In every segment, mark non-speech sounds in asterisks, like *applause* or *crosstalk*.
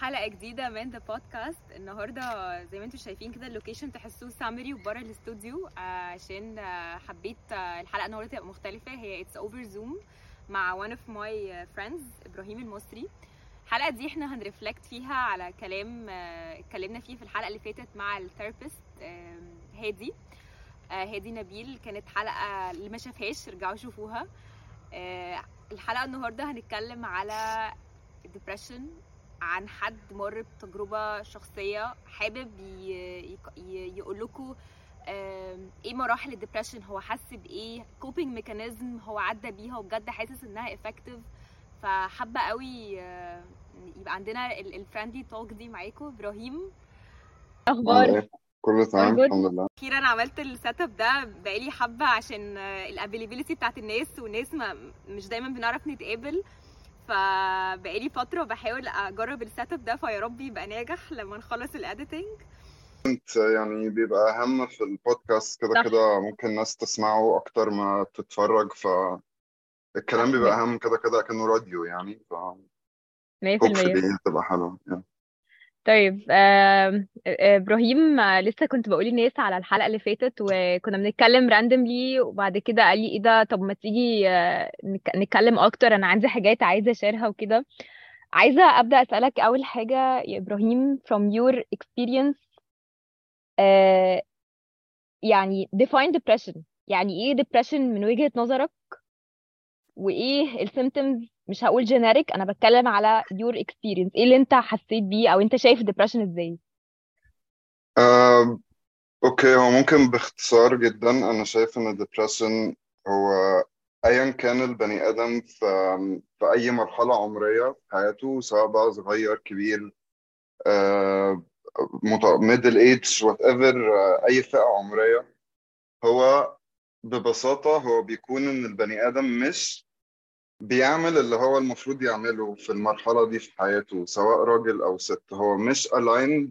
حلقة جديدة من The Podcast النهاردة زي ما أنتم شايفين كده ال location تحسوه summery وبره الاستوديو عشان حبيت الحلقة النهاردة تبقى مختلفة. هي it's over Zoom مع one of my friends إبراهيم المصري. الحلقة دي إحنا هن reflect فيها على كلام اتكلمنا فيه في الحلقة اللي فاتت مع ال therapist هادي. هادي نبيل. كانت حلقة اللي ما شافهاش رجعوا شوفوها. الحلقة النهاردة هنتكلم على depression عن حد مر بتجربة شخصية حابب يقول لكم إيه مراحل ال depression هو حس بإيه؟ coping mechanism هو عدى بيها وبجد حاسس إنها effective فحابة قوي يبقى عندنا ال friendly talk دي معاكم إبراهيم. أخبار؟ كله تمام الحمد لله. أخيرا عملت ال setup ده بقالي حبة عشان ال availability بتاعت الناس والناس ما مش دايما بنعرف نتقابل. فبقالي فترة بحاول أجرب ال setup ده فيا رب يبقى ناجح لما نخلص ال editing كنت يعني بيبقى أهم في البودكاست كده كده ممكن الناس تسمعه أكتر ما تتفرج ف الكلام بيبقى أهم كده كده كأنه راديو يعني ف 100% تبقى حلوة. يعني. طيب آه إبراهيم لسه كنت بقول للناس على الحلقة اللي فاتت وكنا بنتكلم randomly وبعد كده قال لي إيه ده؟ طب ما تيجي آه نتكلم أكتر أنا عندي حاجات عايزة أ share ها وكده. عايزة أبدأ أسألك أول حاجة يا إبراهيم from your experience آه يعني define depression. يعني إيه depression من وجهة نظرك؟ وإيه ال symptoms مش هقول generic أنا بتكلم على your experience. إيه اللي أنت حسيت بيه أو أنت شايف depression إزاي؟ آه، أوكي هو ممكن باختصار جدا. أنا شايف إن depression هو ايا كان البني آدم في في أي مرحلة عمرية في حياته سواء بقى صغير كبير middle age whatever أي فئة عمرية. هو ببساطة هو بيكون إن البني آدم مش بيعمل اللي هو المفروض يعمله في المرحلة دي في حياته سواء راجل أو ست. هو مش aligned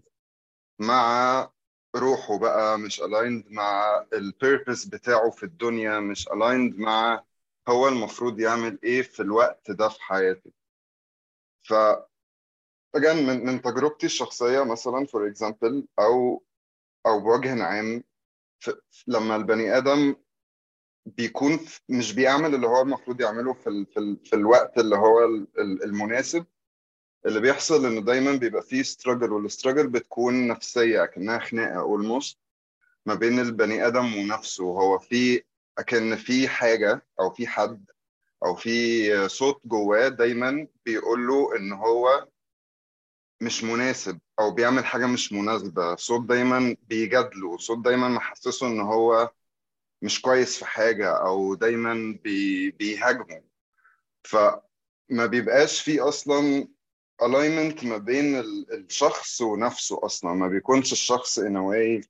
مع روحه بقى مش aligned مع البيربس بتاعه في الدنيا مش aligned مع هو المفروض يعمل إيه في الوقت ده في حياته. ف again من من تجربتي الشخصية مثلا for example أو أو بوجه عام لما البني آدم بيكون مش بيعمل اللي هو المفروض يعمله في ال في, ال في الوقت اللي هو المناسب. اللي بيحصل إنه دايما بيبقى فيه ستراجل والستراجل بتكون نفسية كانها خناقة اولموست ما بين البني آدم ونفسه. هو في كان في حاجة أو في حد أو في صوت جواه دايما بيقول له إن هو مش مناسب أو بيعمل حاجة مش مناسبة. صوت دايما بيجادله صوت دايما محسسه إن هو مش كويس في حاجة أو دايما بي بيهاجموا. فما بيبقاش في أصلا alignment ما بين الشخص ونفسه أصلا. ما بيكونش الشخص in a way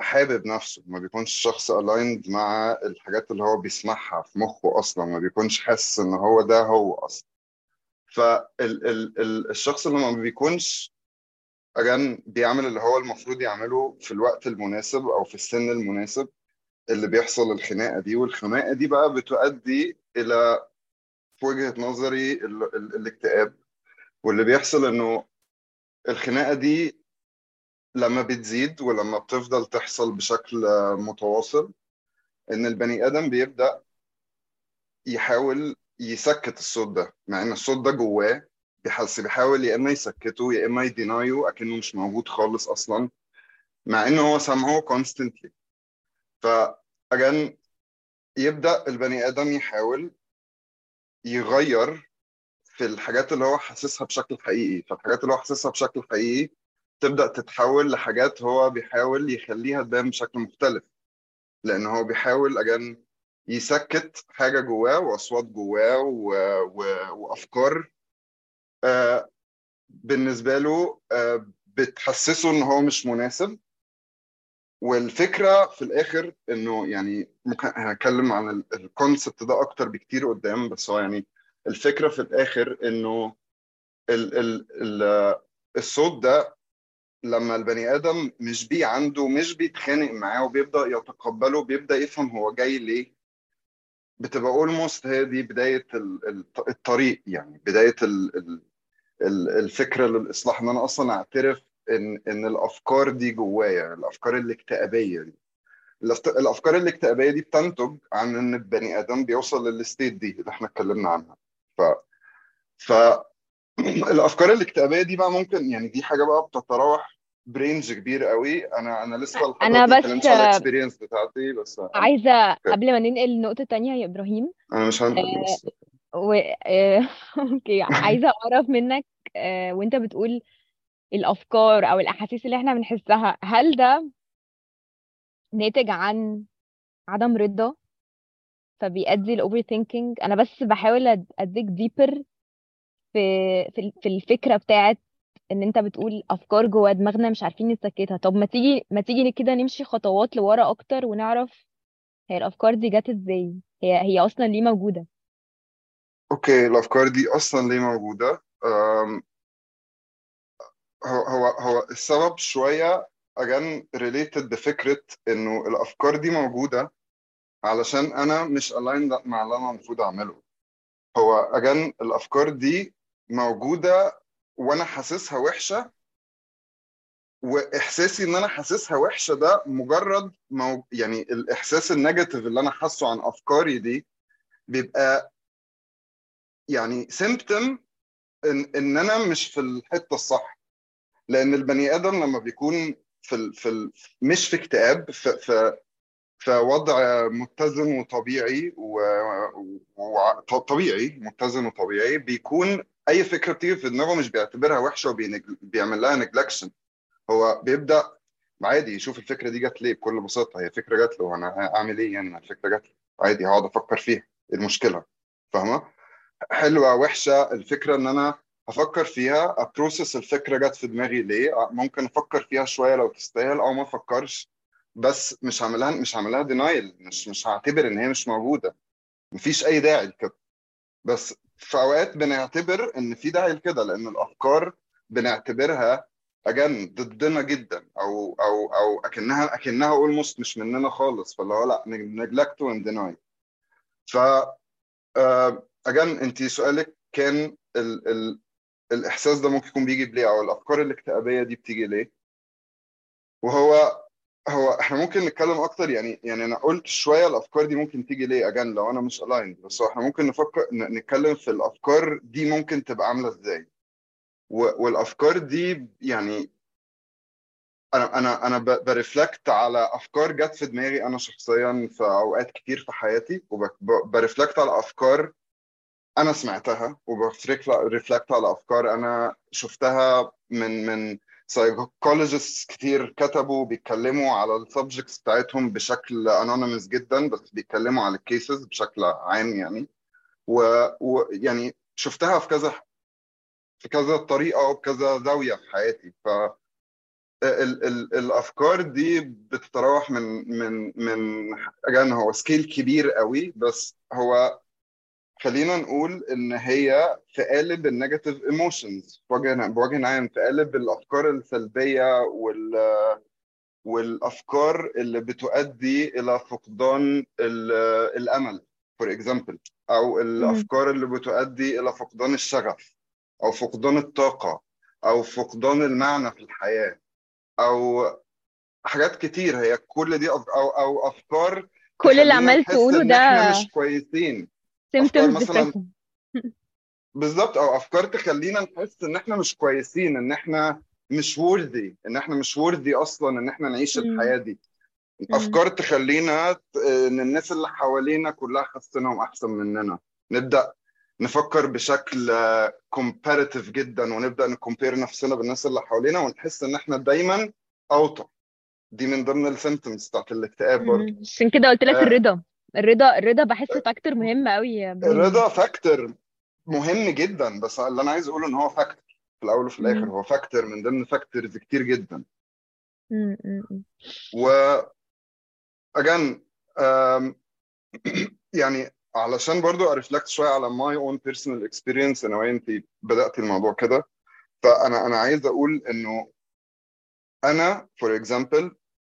حابب نفسه. ما بيكونش الشخص aligned مع الحاجات اللي هو بيسمعها في مخه أصلا. ما بيكونش حاسس إن هو ده هو أصلا. فالشخص اللي ما بيكونش أجان بيعمل اللي هو المفروض يعمله في الوقت المناسب أو في السن المناسب. اللي بيحصل الخناقة دي والخناقة دي بقى بتؤدي إلى في وجهة نظري ال ال الاكتئاب. واللي بيحصل إنه الخناقة دي لما بتزيد ولما بتفضل تحصل بشكل متواصل إن البني آدم بيبدأ يحاول يسكت الصوت ده. مع إن الصوت ده جواه بيحس بيحاول يا إما يسكته يا إما يدينايو أكنه مش موجود خالص أصلا. مع انه هو سامعه constantly. فأجان يبدأ البني آدم يحاول يغير في الحاجات اللي هو حاسسها بشكل حقيقي. فالحاجات اللي هو حاسسها بشكل حقيقي تبدأ تتحول لحاجات هو بيحاول يخليها تبان بشكل مختلف. لأن هو بيحاول أجان يسكت حاجة جواه وأصوات جواه و... و... وأفكار آه بالنسبة له آه بتحسسه إن هو مش مناسب. والفكرة في الآخر إنه يعني ممكن هنتكلم عن ال concept ده أكتر بكتير قدام بس هو يعني الفكرة في الآخر إنه ال ال ال الصوت ده لما البني آدم مش بي عنده مش بيتخانق معاه وبيبدأ يتقبله بيبدأ يفهم هو جاي ليه بتبقى almost هي دي بداية ال- ال- الطريق يعني بداية ال- ال- ال- الفكرة للإصلاح. إن أنا أصلا أعترف إن إن الأفكار دي جوايا الأفكار الاكتئابية دي. الأفكار الاكتئابية دي بتنتج عن إن البني آدم بيوصل لل state دي اللي إحنا اتكلمنا عنها. ف ف *clears throat* الأفكار الاكتئابية دي بقى ممكن يعني دي حاجة بقى بتتراوح ب range كبير قوي. أنا أنا لسه أنا بس ال experience بتاعتي بس أوكي. قبل ما ننقل النقطة التانية يا إبراهيم أنا مش هنقل آه، بس. و... آه، *laughs* أوكي عايزة أعرف منك آه، وأنت بتقول الأفكار أو الأحاسيس اللي إحنا بنحسها هل ده ناتج عن عدم رضا؟ فبيؤدي ال overthinking أنا بس بحاول أديك deeper في في ال- في الفكرة بتاعت إن أنت بتقول أفكار جوا دماغنا مش عارفين نسكتها طب ما تيجي ما تيجي كده نمشي خطوات لورا أكتر ونعرف هي الأفكار دي جت إزاي. هي هي أصلا ليه موجودة؟ أوكي الأفكار دي أصلا ليه موجودة؟ هو هو هو السبب شوية again related بفكره إنه الأفكار دي موجودة علشان أنا مش aligned مع اللي أنا المفروض أعمله. هو again الأفكار دي موجودة وأنا حاسسها وحشة وإحساسي إن أنا حاسسها وحشة ده مجرد مو يعني الإحساس ال negative اللي أنا حاسه عن أفكاري دي بيبقى يعني symptom ان إن أنا مش في الحتة الصح. لأن البني آدم لما بيكون في ال في ال مش في اكتئاب في في في وضع متزن وطبيعي وطبيعي متزن وطبيعي بيكون أي فكرة بتيجي في دماغه مش بيعتبرها وحشة وبيعمل لها neglection هو بيبدأ عادي يشوف الفكرة دي جت ليه بكل بساطة. هي فكرة جت له أنا اعمل إيه يعني؟ الفكرة جت لي عادي هقعد أفكر فيها. إيه المشكلة؟ فاهمة؟ حلوة وحشة. الفكرة إن أنا أفكر فيها. أ process الفكرة جت في دماغي ليه؟ ممكن أفكر فيها شوية لو تستاهل. أو ما أفكرش. بس مش هعملها مش هعملها denial مش مش هعتبر إن هي مش موجودة. مفيش أي داعي لكده. بس في أوقات بنعتبر إن في داعي لكده لأن الأفكار بنعتبرها again ضدنا جدا. أو أو أو أكنها أكنها almost مش مننا خالص. فاللي هو لأ neglect and deny ف again انت سؤالك كان الإحساس ده ممكن يكون بيجي ليه أو الأفكار الاكتئابية دي بتيجي ليه؟ وهو هو إحنا ممكن نتكلم أكتر يعني يعني أنا قلت شوية الأفكار دي ممكن تيجي ليه again لو أنا مش aligned بس إحنا ممكن نفكر نتكلم في الأفكار دي ممكن تبقى عاملة إزاي. والأفكار دي يعني أنا أنا أنا ب reflect على أفكار جت في دماغي أنا شخصيا في أوقات كتير في حياتي وب reflect على أفكار أنا سمعتها وب reflect على أفكار. أنا شفتها من من psychologist كتير كتبوا بيتكلموا على ال subjects بتاعتهم بشكل anonymous جدا بس بيتكلموا على ال cases بشكل عام يعني. ويعني شفتها في كذا في كذا طريقة وبكذا زاوية في حياتي. ف ال ال الأفكار دي بتتراوح من من من again هو scale كبير قوي بس هو خلينا نقول إن هي في قالب ال negative emotions. بوجه بوجه عام في قالب الأفكار السلبية وال والأفكار اللي بتؤدي إلى فقدان ال- الأمل for example أو الأفكار اللي بتؤدي إلى فقدان الشغف أو فقدان الطاقة أو فقدان المعنى في الحياة أو حاجات كتير. هي كل دي أف- أو أو أفكار كل اللي عمال تقوله ده إحنا مش كويسين. Symptoms مثلا بالظبط أو أفكار تخلينا نحس إن إحنا مش كويسين إن إحنا مش worthy إن إحنا مش worthy أصلا إن إحنا نعيش. الحياة دي. أفكار تخلينا إن الناس اللي حوالينا كلها حاسينهم أحسن مننا. نبدأ نفكر بشكل comparative جدا ونبدأ ن compare نفسنا بالناس اللي حوالينا ونحس إن إحنا دايما أوطى دي من ضمن ال symptoms بتاعت الاكتئاب برضه. عشان كده قلت لك آه، الرضا. الرضا الرضا بحسه factor مهم قوي الرضا factor مهم جدا بس اللي أنا عايز أقوله إن هو factor في الأول وفي الآخر مم. هو factor من ضمن factors كتير جدا مم. و um, *clears throat* يعني علشان برضو أرفلكت شوية على my own personal experience أنا وانت بدأت الموضوع كده فأنا أنا عايز أقول إنه أنا for example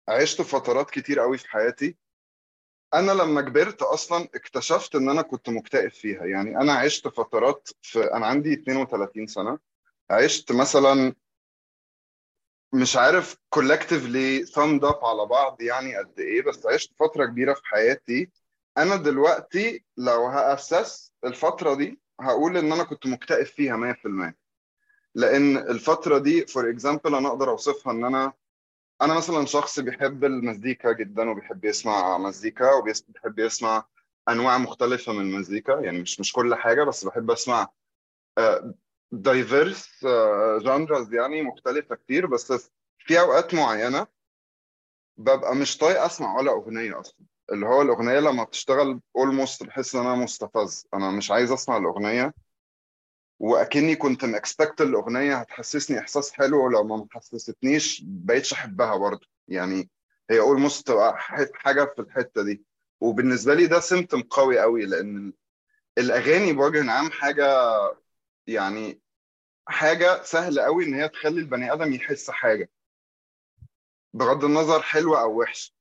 عشت فترات كتير قوي في حياتي أنا لما كبرت أصلا اكتشفت إن أنا كنت مكتئب فيها. يعني أنا عشت فترات في أنا عندي 32 سنة. عشت مثلا مش عارف collectively summed up على بعض يعني قد إيه بس عشت فترة كبيرة في حياتي. أنا دلوقتي لو هأسس الفترة دي هقول إن أنا كنت مكتئب فيها 100% لأن الفترة دي for example أنا أقدر أوصفها إن أنا أنا مثلا شخص بيحب المزيكا جدا وبيحب يسمع مزيكا وبيحب يسمع أنواع مختلفة من المزيكا يعني مش مش كل حاجة بس بحب أسمع diverse genres يعني مختلفة كتير بس في أوقات معينة ببقى مش طايق أسمع ولا أغنية أصلا. اللي هو الأغنية لما بتشتغل almost بحس إن أنا مستفز أنا مش عايز أسمع الأغنية. وأكني كنت م expect الاغنيه هتحسسني إحساس حلو ولو ما حسستنيش بقيتش أحبها برضه. يعني هي almost تبقى حاجة في الحتة دي. وبالنسبة لي ده symptom قوي قوي لأن الأغاني بوجه عام حاجة يعني حاجة سهله قوي إن هي تخلي البني آدم يحس حاجة. بغض النظر حلوة أو وحشة.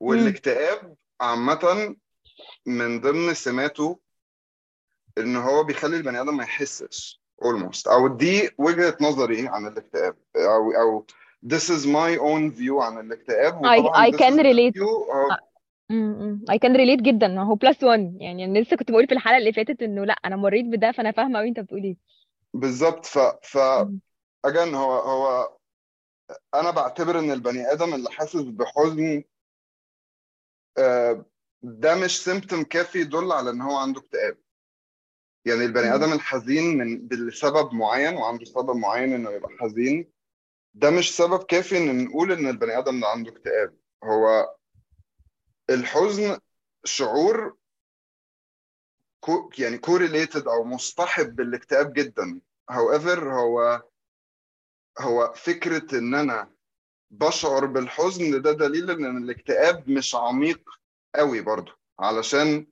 والاكتئاب عامة من ضمن سماته إن هو بيخلي البني آدم ما يحسش almost. أو دي وجهة نظري عن الاكتئاب. أو أو this is my own view عن الاكتئاب. I I can relate. امم I can relate جدا. هو plus 1 يعني أنا لسه كنت بقول في الحلقة اللي فاتت إنه لأ أنا مريت بده فأنا فاهمة قوي أنت بتقول إيه. بالظبط. ف ف again هو هو أنا بعتبر إن البني آدم اللي حاسس بحزن آه، ده مش symptom كافي يدل على إن هو عنده اكتئاب. يعني البني. آدم الحزين من لسبب معين وعنده سبب معين إنه يبقى حزين ده مش سبب كافي إن نقول إن البني آدم ده عنده اكتئاب. هو الحزن شعور كو يعني كوريليتد أو مصطحب بالاكتئاب جدا. However هو هو فكرة إن أنا بشعر بالحزن ده دليل إن الاكتئاب مش عميق قوي برضو علشان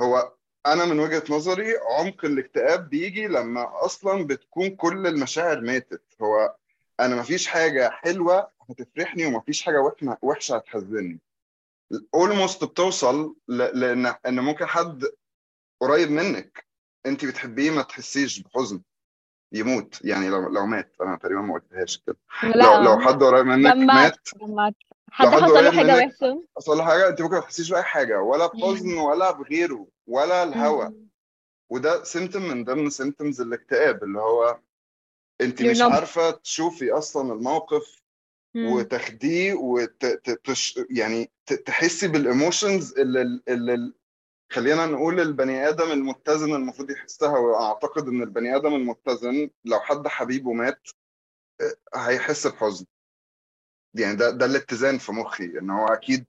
هو أنا من وجهة نظري عمق الاكتئاب بيجي لما أصلا بتكون كل المشاعر ماتت. هو أنا مفيش حاجة حلوة هتفرحني ومفيش حاجة وحنة- وحشة هتحزني almost بتوصل لأن إن ممكن حد قريب منك أنت بتحبيه ما تحسيش بحزن. يموت. يعني لو لو مات. أنا تقريبا ما قلتهاش كده. لو لو حد قريب منك مات. لو حد حد حصل له حاجة وحشة. حصل له حاجة أنت ممكن ما تحسيش بأي حاجة ولا بحزن ولا بغيره. ولا الهوى مم. وده symptom من ضمن symptoms الاكتئاب اللي هو انت مش عارفة تشوفي أصلا الموقف. وتاخديه وت... ت... تش... يعني. تحسي بالايموشنز اللي اللي خلينا نقول البني آدم المتزن المفروض يحسها وأعتقد إن البني آدم المتزن لو حد حبيبه مات هيحس بحزن يعني ده ده الاتزان في مخي إن هو أكيد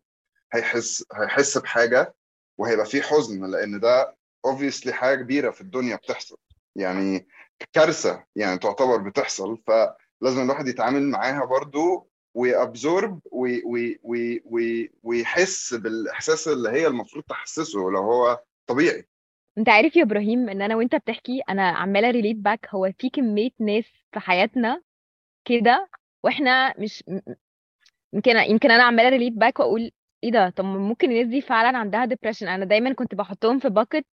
هيحس هيحس بحاجة وهيبقى فيه حزن لأن ده obviously حاجة كبيرة في الدنيا بتحصل. يعني كارثة يعني تعتبر بتحصل فلازم الواحد يتعامل معاها برضو وي absorb وي وي وي وي ويحس بالإحساس اللي هي المفروض تحسسه لو هو طبيعي. انت عارف يا إبراهيم إن أنا وأنت بتحكي أنا عمالة relate back هو في كمية ناس في حياتنا كده وإحنا مش يمكن يمكن أنا عمالة relate back وأقول إيه ده؟ طب ممكن الناس دي فعلا عندها depression أنا دايما كنت بحطهم في bucket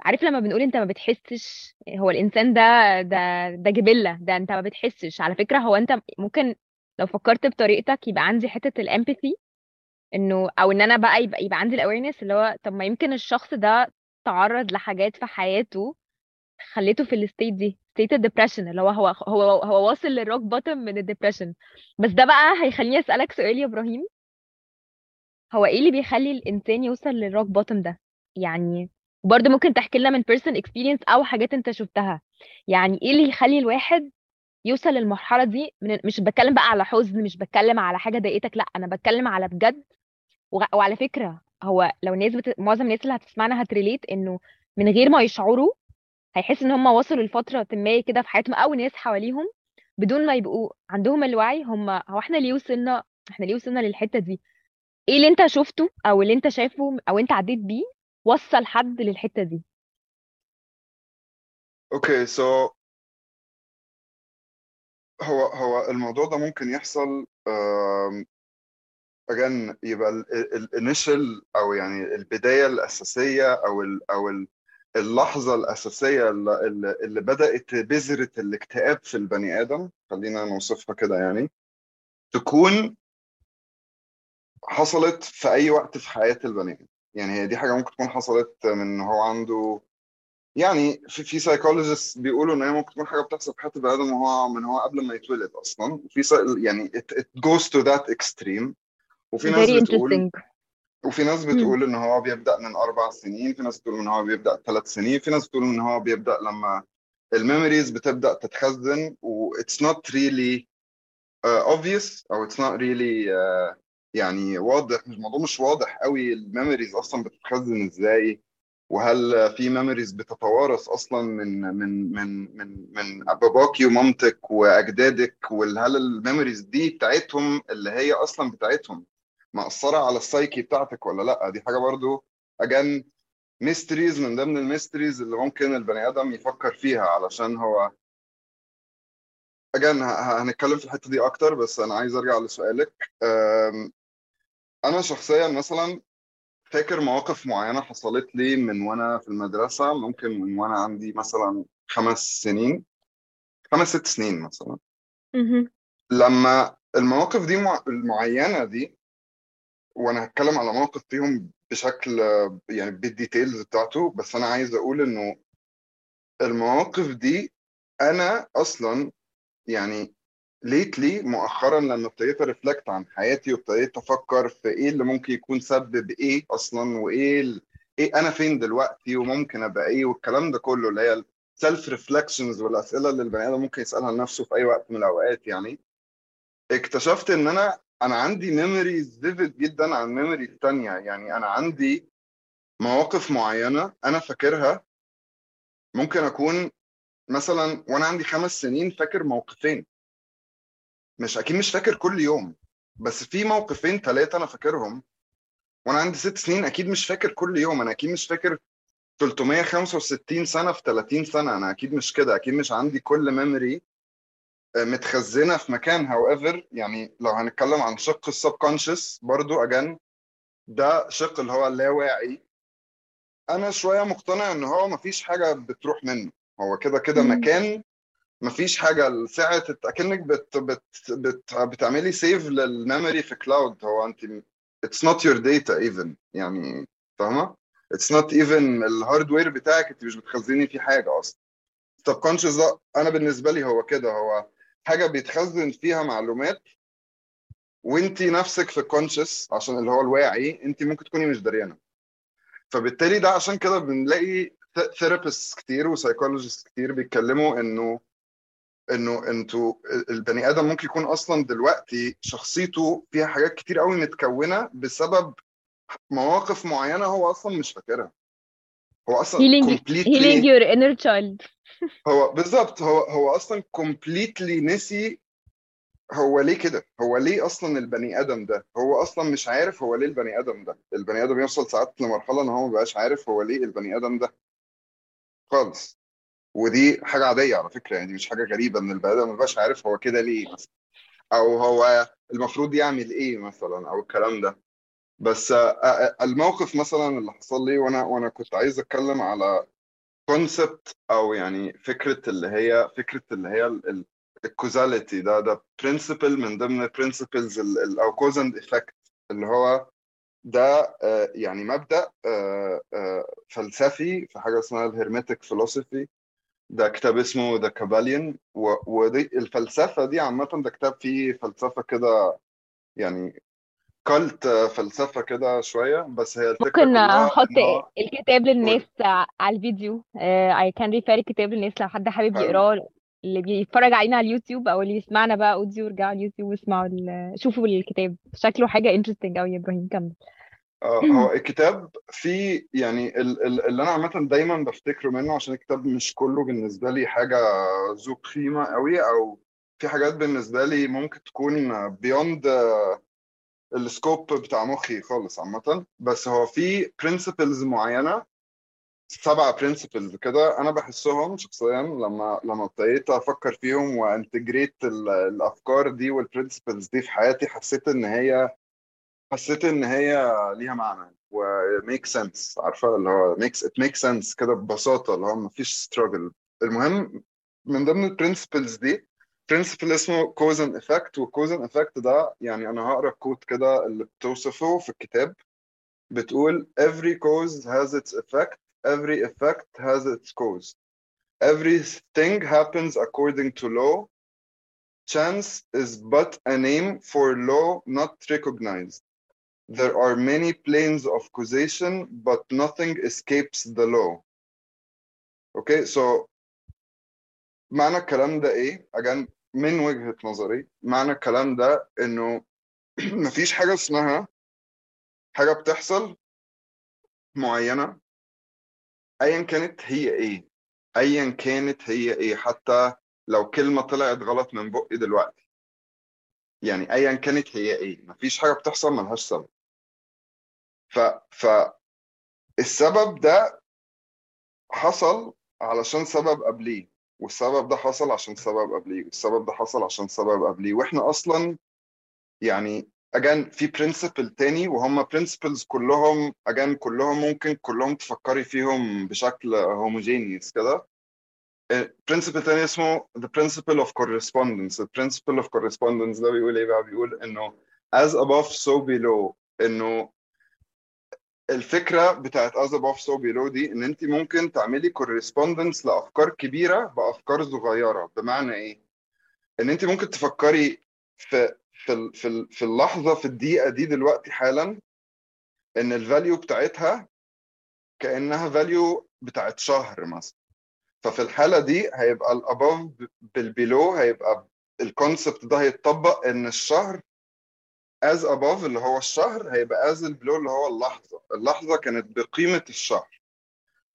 عارف لما بنقول أنت ما بتحسش؟ هو الإنسان ده ده ده جبلة. ده أنت ما بتحسش. على فكرة هو أنت ممكن لو فكرت بطريقتك يبقى عندي حتة ال empathy إنه أو إن أنا بقى يبقى, يبقى عندي ال awareness اللي هو طب ما يمكن الشخص ده تعرض لحاجات في حياته خليته في ال state دي state ال depression اللي هو هو هو هو واصل لل rock bottom من ال depression بس ده بقى هيخليني أسألك سؤال يا إبراهيم. هو إيه اللي بيخلي الإنسان يوصل لل rock bottom ده؟ يعني برضه ممكن تحكي لنا من personal experience أو حاجات أنت شفتها. يعني إيه اللي يخلي الواحد يوصل للمرحلة دي؟ من مش بتكلم بقى على حزن مش بتكلم على حاجة ضايقتك لأ أنا بتكلم على بجد. وعلى فكرة هو لو الناس بت... معظم الناس اللي هتسمعنا هت relate إنه من غير ما يشعروا هيحس إن هم وصلوا لفترة ما كده في حياتهم أو ناس حواليهم بدون ما يبقوا عندهم الوعي هم هو إحنا ليه وصلنا إحنا ليه وصلنا للحتة دي؟ إيه اللي أنت شفته أو اللي أنت شايفه أو أنت عديت بيه وصل حد للحتة دي؟ okay so هو هو الموضوع ده ممكن يحصل again يبقى ال initial أو يعني البداية الأساسية أو ال أو ال اللحظة الأساسية اللي, اللي بدأت بذرة الاكتئاب في البني آدم خلينا نوصفها كده يعني تكون حصلت في أي وقت في حياة البني آدم. يعني هي دي حاجة ممكن تكون حصلت من هو عنده يعني في في سايكولوجيست بيقولوا إن هي ممكن تكون حاجة بتحصل في حياة البني آدم وهو من هو قبل ما يتولد أصلا. وفي يعني it, it goes to that extreme. وفي ناس بتقول وفي ناس بتقول إن هو بيبدأ من أربع سنين. في ناس بتقول إن هو بيبدأ ثلاث سنين. في ناس بتقول إن هو بيبدأ لما ال memories بتبدأ تتخزن. و it's not really uh, obvious. أو it's not really uh, يعني واضح مش الموضوع مش واضح قوي ال memories أصلا بتتخزن إزاي وهل في memories بتتوارث أصلا من من من من من باباكي ومامتك وأجدادك وهل ال memories دي بتاعتهم اللي هي أصلا بتاعتهم مأثرة على السايكي بتاعتك ولا لأ؟ دي حاجة برضو again mysteries من ضمن ال mysteries اللي ممكن البني آدم يفكر فيها علشان هو again هنتكلم في الحتة دي أكتر بس أنا عايز أرجع لسؤالك. أنا شخصيا مثلا فاكر مواقف معينة حصلت لي من وأنا في المدرسة ممكن من وأنا عندي مثلا خمس سنين خمس ست سنين مثلا مهم. لما المواقف دي مع... المعينة دي وأنا هتكلم على موقف فيهم بشكل يعني بال details بتاعته بس أنا عايز أقول إنه المواقف دي أنا أصلا يعني lately مؤخرا لما ابتديت أ reflect عن حياتي وابتديت أفكر في إيه اللي ممكن يكون سبب إيه أصلا وإيه ال... إيه أنا فين دلوقتي وممكن أبقى إيه والكلام ده كله اللي هي ال self reflections والأسئلة اللي البني آدم ممكن يسألها لنفسه في أي وقت من الأوقات يعني. اكتشفت إن أنا أنا عندي memories vivid جدا عن memories تانية. يعني أنا عندي مواقف معينة أنا فاكرها. ممكن أكون مثلا وأنا عندي خمس سنين فاكر موقفين. مش أكيد مش فاكر كل يوم بس في موقفين ثلاثة أنا فاكرهم وأنا عندي ست سنين أكيد مش فاكر كل يوم أنا أكيد مش فاكر 365 سنة في 30 سنة أنا أكيد مش كده أكيد مش عندي كل memory متخزنة في مكان however يعني لو هنتكلم عن شق ال subconscious برضو again ده شق اللي هو اللاواعي أنا شوية مقتنع إن هو مفيش حاجة بتروح منه هو كده كده. مكان مفيش حاجة. لساعه أكنك بت بت بت بتعملي save لل memory في cloud هو أنت it's not your data even يعني فاهمة؟ it's not even ال hardware بتاعك. أنت مش بتخزني فيه حاجة أصلا. ال subconscious ده أنا بالنسبة لي هو كده. هو حاجة بيتخزن فيها معلومات وأنت نفسك في ال conscious عشان اللي هو الواعي. أنت ممكن تكوني مش دريانة. فبالتالي ده عشان كده بنلاقي therapist كتير و psychologist كتير بيتكلموا إنه إنه أنتوا البني آدم ممكن يكون أصلا دلوقتي شخصيته فيها حاجات كتير قوي متكونة بسبب مواقف معينة هو أصلا مش فاكرها. هو أصلا healing healing completely your inner child. *laughs* هو بالظبط هو هو أصلا completely نسي هو ليه كده؟ هو ليه أصلا البني آدم ده؟ هو أصلا مش عارف هو ليه البني آدم ده. البني آدم يوصل ساعات لمرحلة إن هو ما بقاش عارف هو ليه البني آدم ده. خالص. ودي حاجة عادية على فكرة يعني مش حاجة غريبة ان البني آدم ما بقاش عارف هو كده ليه مثلا. أو هو المفروض يعمل إيه مثلا أو الكلام ده. بس الموقف مثلا اللي حصل لي وأنا وأنا كنت عايز أتكلم على concept أو يعني فكرة اللي هي فكرة اللي هي ال causality ده ده principle من ضمن ال principles أو cause and effect اللي هو ده يعني مبدأ فلسفي في حاجة اسمها ال Hermetic philosophy ده كتاب اسمه The Kybalion ودي الفلسفة دي عامة ده كتاب فيه فلسفة كده يعني cult فلسفة كده شوية بس هي الفكرة ممكن كلها أحط ان هو الكتاب للناس على الفيديو. I can refer الكتاب للناس لو حد حابب حلو. يقراه اللي بيتفرج علينا على اليوتيوب أو اللي يسمعنا بقى audio يرجعوا على اليوتيوب ويسمعوا ال- شوفوا الكتاب. شكله حاجة interesting قوي يا إبراهيم كمل. هو الكتاب فيه يعني ال- ال- اللي أنا عامة دايما بفتكره منه عشان الكتاب مش كله بالنسبة لي حاجة ذو قيمة قوي أو في حاجات بالنسبة لي ممكن تكون beyond ال scope بتاع مخي خالص عامة. بس هو في principles معينة سبعة principles كده أنا بحسهم شخصيا لما لما ابتديت أفكر فيهم و integrate ت الأفكار دي وال principles دي في حياتي حسيت إن هي حسيت ان هي ليها معنى و make sense عارفه اللي هو makes it makes sense كده ببساطه اللي هو مفيش struggle المهم من ضمن البرنسبلز دي برنسبل اسمه cause and effect و cause and effect ده يعني أنا هقرا كود كده اللي بتوصفه في الكتاب بتقول every cause has its effect every effect has its cause everything happens according to law chance is but a name for law not recognized there are many planes of causation but nothing escapes the law. Okay so معنى الكلام ده إيه؟ Again من وجهة نظري معنى الكلام ده إنه *clears throat* مفيش حاجة اسمها حاجة بتحصل معينة ايا كانت هي إيه؟ ايا كانت هي إيه؟ حتى لو كلمة طلعت غلط من بقي دلوقتي. يعني ايا كانت هي إيه؟ مفيش حاجة بتحصل ملهاش سبب. ف ف السبب ده حصل علشان سبب قبليه والسبب ده حصل عشان سبب قبليه والسبب ده حصل عشان سبب قبليه وإحنا أصلا يعني again في principle تاني وهم principles كلهم again كلهم ممكن كلهم تفكري فيهم بشكل homogeneous كده. principle تاني اسمه the principle of correspondence. The principle of correspondence ده بيقول إيه بقى؟ بيقول إنه as above so below إنه الفكرة بتاعت as above so below دي إن انت ممكن تعملي correspondence لأفكار كبيرة بأفكار صغيرة. بمعنى إيه؟ إن انت ممكن تفكري في في في في اللحظة في الدقيقة دي دلوقتي حالا إن ال value بتاعتها كأنها value بتاعت شهر مثلا. ففي الحالة دي هيبقى ال above بال below هيبقى ال concept ده هيتطبق إن الشهر as above اللي هو الشهر هيبقى as ال below اللي هو اللحظة. اللحظة كانت بقيمة الشهر.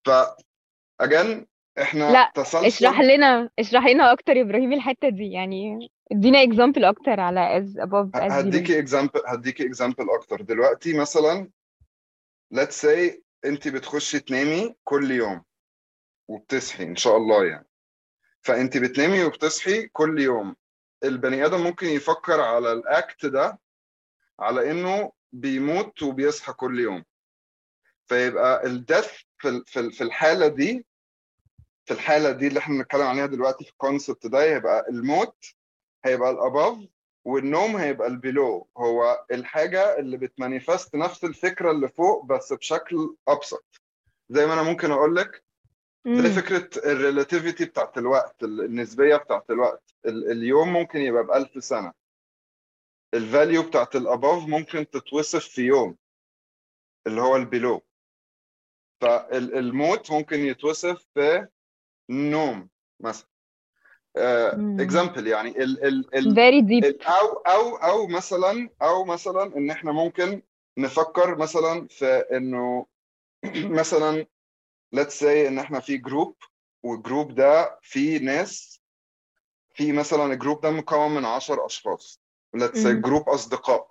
ف again إحنا لا، تسلسل اشرح لنا اشرح لنا أكتر يا إبراهيم الحتة دي. يعني ادينا example أكتر على as above as هديكي example هديكي example أكتر. دلوقتي مثلا let's say انت بتخشي تنامي كل يوم وبتصحي إن شاء الله يعني. فانت بتنامي وبتصحي كل يوم. البني آدم ممكن يفكر على ال act ده على إنه بيموت وبيصحى كل يوم. فيبقى ال death في في ال- في الحالة دي في الحالة دي اللي إحنا بنتكلم عليها دلوقتي في ال concept ده يبقى الموت هيبقى ال above والنوم هيبقى ال below هو الحاجة اللي بت manifest نفس الفكرة اللي فوق بس بشكل أبسط. زي ما أنا ممكن أقول لك زي. فكرة ال relativity بتاعت الوقت ال- النسبية بتاعت الوقت. ال- اليوم ممكن يبقى بألف سنة. ال value بتاعت ال above ممكن تتوصف في يوم اللي هو ال below فالموت ممكن يتوصف في نوم مثلا. example يعني ال ال ال very deep. ال- أو أو أو مثلا أو مثلا إن إحنا ممكن نفكر مثلا في إنه *clears throat* مثلا let's say إن إحنا في group وال group ده فيه ناس في مثلا ال group ده مكون من 10 أشخاص. Let's say مم. group أصدقاء.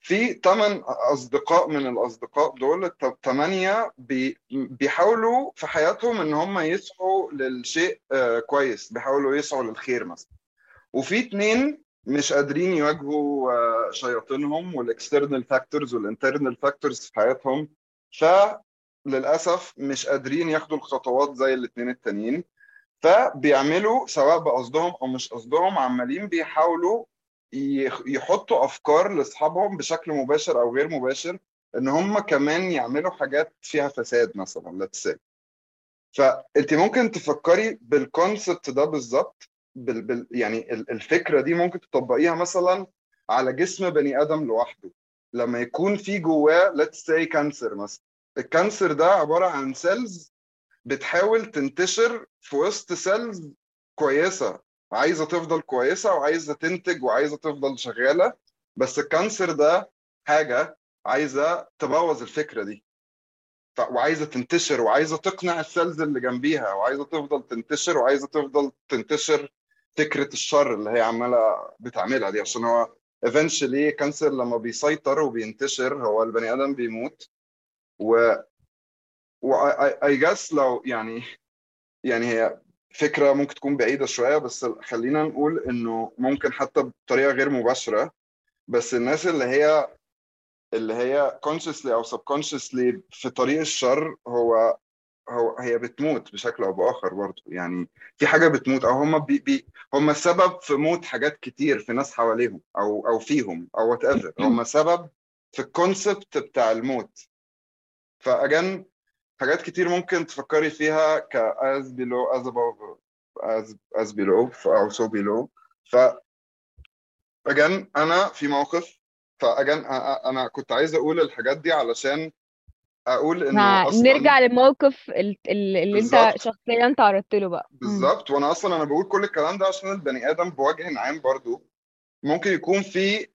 في ثمان أصدقاء من الأصدقاء دول الت- ثمانيه بي بيحاولوا في حياتهم إن هم يسعوا للشيء آه، كويس بيحاولوا يسعوا للخير مثلا. وفي اتنين مش قادرين يواجهوا آه، شياطينهم وال external factors وال internal factors في حياتهم. فللأسف مش قادرين ياخدوا الخطوات زي الاتنين التانيين. فبيعملوا سواء بقصدهم أو مش قصدهم عمالين بيحاولوا يحطوا أفكار لأصحابهم بشكل مباشر أو غير مباشر إن هم كمان يعملوا حاجات فيها فساد مثلا let's say. فأنت ممكن تفكري بالكونسبت ده بالظبط بال... بال... يعني ال- الفكرة دي ممكن تطبقيها مثلا على جسم بني آدم لوحده. لما يكون في جواه let's say cancer مثلا. ال cancer ده عبارة عن cells بتحاول تنتشر في وسط cells كويسة. عايزه تفضل كويسة وعايزة تنتج وعايزة تفضل شغالة. بس ال cancer ده حاجة عايزة تبوظ الفكرة دي. وعايزة تنتشر وعايزة تقنع ال cells اللي جنبيها وعايزة تفضل تنتشر وعايزة تفضل تنتشر فكرة الشر اللي هي عمالة بتعملها دي. عشان هو eventually cancer لما بيسيطر وبينتشر هو البني آدم بيموت. و و I guess لو يعني يعني هي فكرة ممكن تكون بعيدة شوية بس خلينا نقول إنه ممكن حتى بطريقة غير مباشرة. بس الناس اللي هي اللي هي consciously أو subconsciously في طريق الشر هو هو هي بتموت بشكل أو بآخر برضه يعني في حاجة بتموت أو هم بي بي هم سبب في موت حاجات كتير في ناس حواليهم أو أو فيهم أو whatever هم سبب في ال concept بتاع الموت. ف again حاجات كتير ممكن تفكري فيها ك as below as above as as below أو so below. ف again أنا في موقف ف again أنا كنت عايز أقول الحاجات دي علشان أقول ما أصلا نرجع للموقف ال- ال- اللي أنت بالظبط. شخصيا تعرضت له بقى. بالظبط. وأنا أصلا أنا بقول كل الكلام ده عشان البني آدم بوجه عام برضو. ممكن يكون في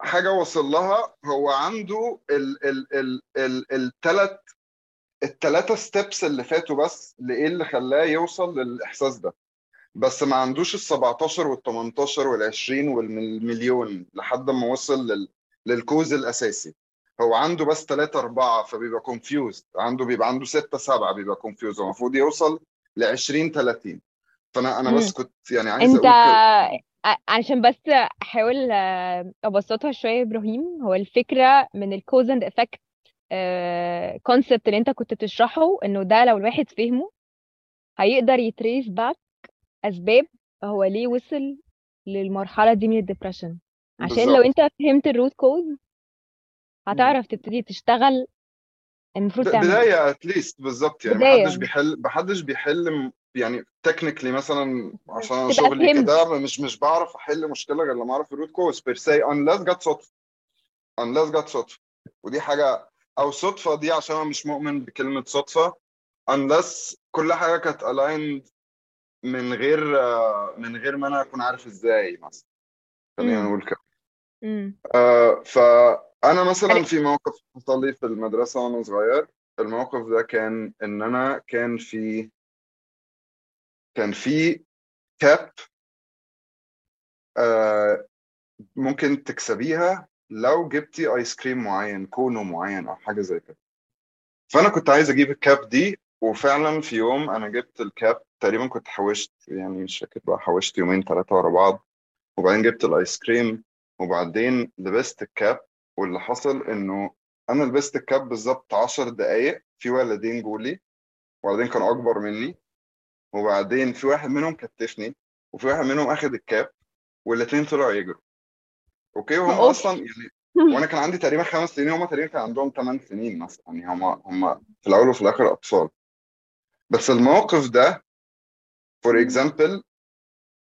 حاجة وصل لها هو عنده ال ال ال ال الثلاث الثلاثه steps اللي فاتوا بس لإيه اللي خلاه يوصل للإحساس ده. بس ما عندوش ال 17 وال 18 وال 20 والمليون لحد ما وصل لل لل cause الأساسي. هو عنده بس 3 4 فبيبقى confused عنده بيبقى عنده 6 7 بيبقى confused هو المفروض يوصل ل 20 30 فأنا أنا بس. كنت يعني عايز أنت ع- عشان بس أحاول أبسطها شوية يا إبراهيم هو الفكرة من ال cause and effect concept اللي انت كنت بتشرحه انه ده لو الواحد فهمه هيقدر ي trace back أسباب هو ليه وصل للمرحلة دي من ال depression عشان لو بالظبط. انت فهمت ال root cause. هتعرف تبتدي تشتغل المفروض تعمل. إيه بداية at least بالظبط يعني بداية. محدش بيحل محدش بيحل يعني technically مثلا عشان أنا شغلي كده مش مش بعرف أحل مشكلة غير لما أعرف ال root cause per se unless جت صدفة unless جت صدفة ودي حاجة أو صدفة دي عشان أنا مش مؤمن بكلمة صدفة unless كل حاجة كانت aligned من غير من غير ما أنا أكون عارف إزاي مثلا. خلينا نقول كده. آه، فأنا مثلا يعني في موقف حصل لي في المدرسة وأنا صغير. الموقف ده كان إن أنا كان في كان في cap آه، ممكن تكسبيها لو جبتي ice cream معين كونو معين أو حاجة زي كده. فأنا كنت عايز أجيب ال cap دي وفعلا في يوم أنا جبت الكاب تقريبا كنت حوشت يعني مش فاكر بقى حوشت يومين ثلاثة ورا بعض وبعدين جبت ال ice cream وبعدين لبست ال cap واللي حصل إنه أنا لبست ال cap بالظبط 10 دقايق في ولدين جولي وبعدين كانوا أكبر مني وبعدين في واحد منهم كتفني وفي واحد منهم أخد ال cap والاثنين طلعوا يجروا. okay وهم أصلا يعني *laughs* وأنا كان عندي تقريبا خمس سنين هم تقريبا كان عندهم ثمان سنين مثلا يعني هم هم في الأول وفي الآخر أطفال. بس الموقف ده for example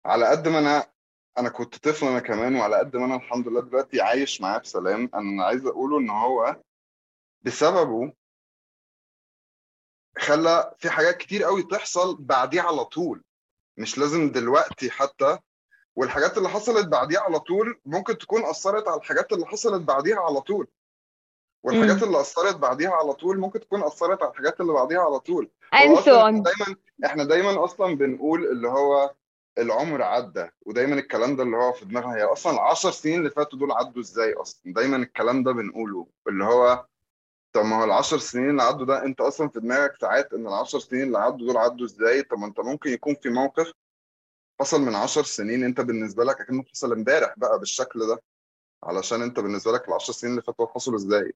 على قد ما أنا أنا كنت طفل أنا كمان وعلى قد ما أنا الحمد لله دلوقتي عايش معاه بسلام أنا عايز أقوله إن هو بسببه خلى في حاجات كتير قوي تحصل بعديه على طول. مش لازم دلوقتي حتى والحاجات اللي حصلت بعديها على طول ممكن تكون أثرت على الحاجات اللي حصلت بعديها على طول. والحاجات اللي أثرت بعديها على طول ممكن تكون أثرت على الحاجات اللي بعديها على طول. On. دايما إحنا دايما أصلا بنقول اللي هو العمر عدى ودايما الكلام ده اللي هو في دماغنا هي أصلا العشر سنين اللي فاتوا دول عدوا إزاي أصلا؟ دايما الكلام ده بنقوله اللي هو طب ما هو العشر سنين اللي عدوا ده أنت أصلا في دماغك ساعات إن العشر سنين اللي عدوا دول عدوا إزاي؟ طب ما أنت ممكن يكون في موقف حصل من عشر سنين انت بالنسبة لك أكنه حصل امبارح بقى بالشكل ده علشان انت بالنسبة لك العشر سنين اللي فاتوا حصلوا إزاي؟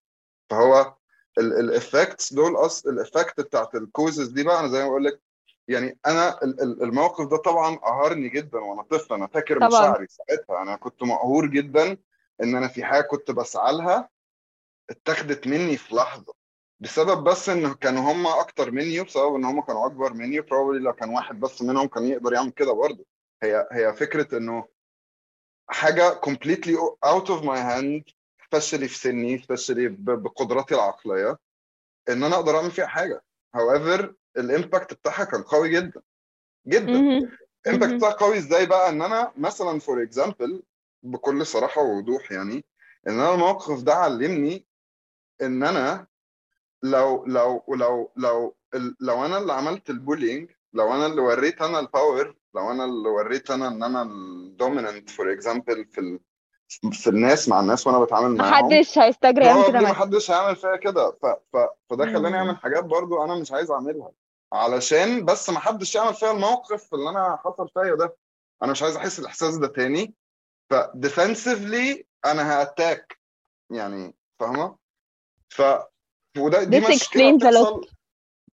فهو ال effects دول اصل ال effect بتاعت ال causes دي بقى أنا زي ما بقول لك يعني أنا ال- ال- الموقف ده طبعا قهرني جدا وأنا طفل أنا فاكر طبعا. مشاعري ساعتها أنا كنت مقهور جدا إن أنا في حاجة كنت بسعى لها اتاخدت مني في لحظة بسبب بس إن كانوا هم أكتر مني وبسبب إن هم كانوا أكبر مني probably لو كان واحد بس منهم كان يقدر يعمل كده برضه. هي هي فكرة إنه حاجة completely out of my hand especially في سني ب- بقدراتي العقلية إن أنا أقدر أعمل فيها حاجة however ال impact بتاعها كان قوي جدا جدا. ال impact. بتاعها قوي إزاي بقى إن أنا مثلا for example بكل صراحة ووضوح يعني إن أنا الموقف ده علمني إن أنا لو لو لو لو لو أنا اللي عملت ال bullying لو أنا اللي وريت أنا ال power لو أنا اللي وريت أنا إن أنا ال dominant for example في ال... في الناس مع الناس وأنا بتعامل معاهم. محدش هيستجري يعمل كده محدش هيعمل فيها كده. ف... ف... فده خلاني. أعمل حاجات برضو أنا مش عايز أعملها. علشان بس محدش يعمل فيها الموقف اللي أنا حصل فيا ده. أنا مش عايز أحس الإحساس ده تاني. فديفنسively أنا هأتاك. يعني فاهمة؟ ف وده دي مشكلة بتحصل.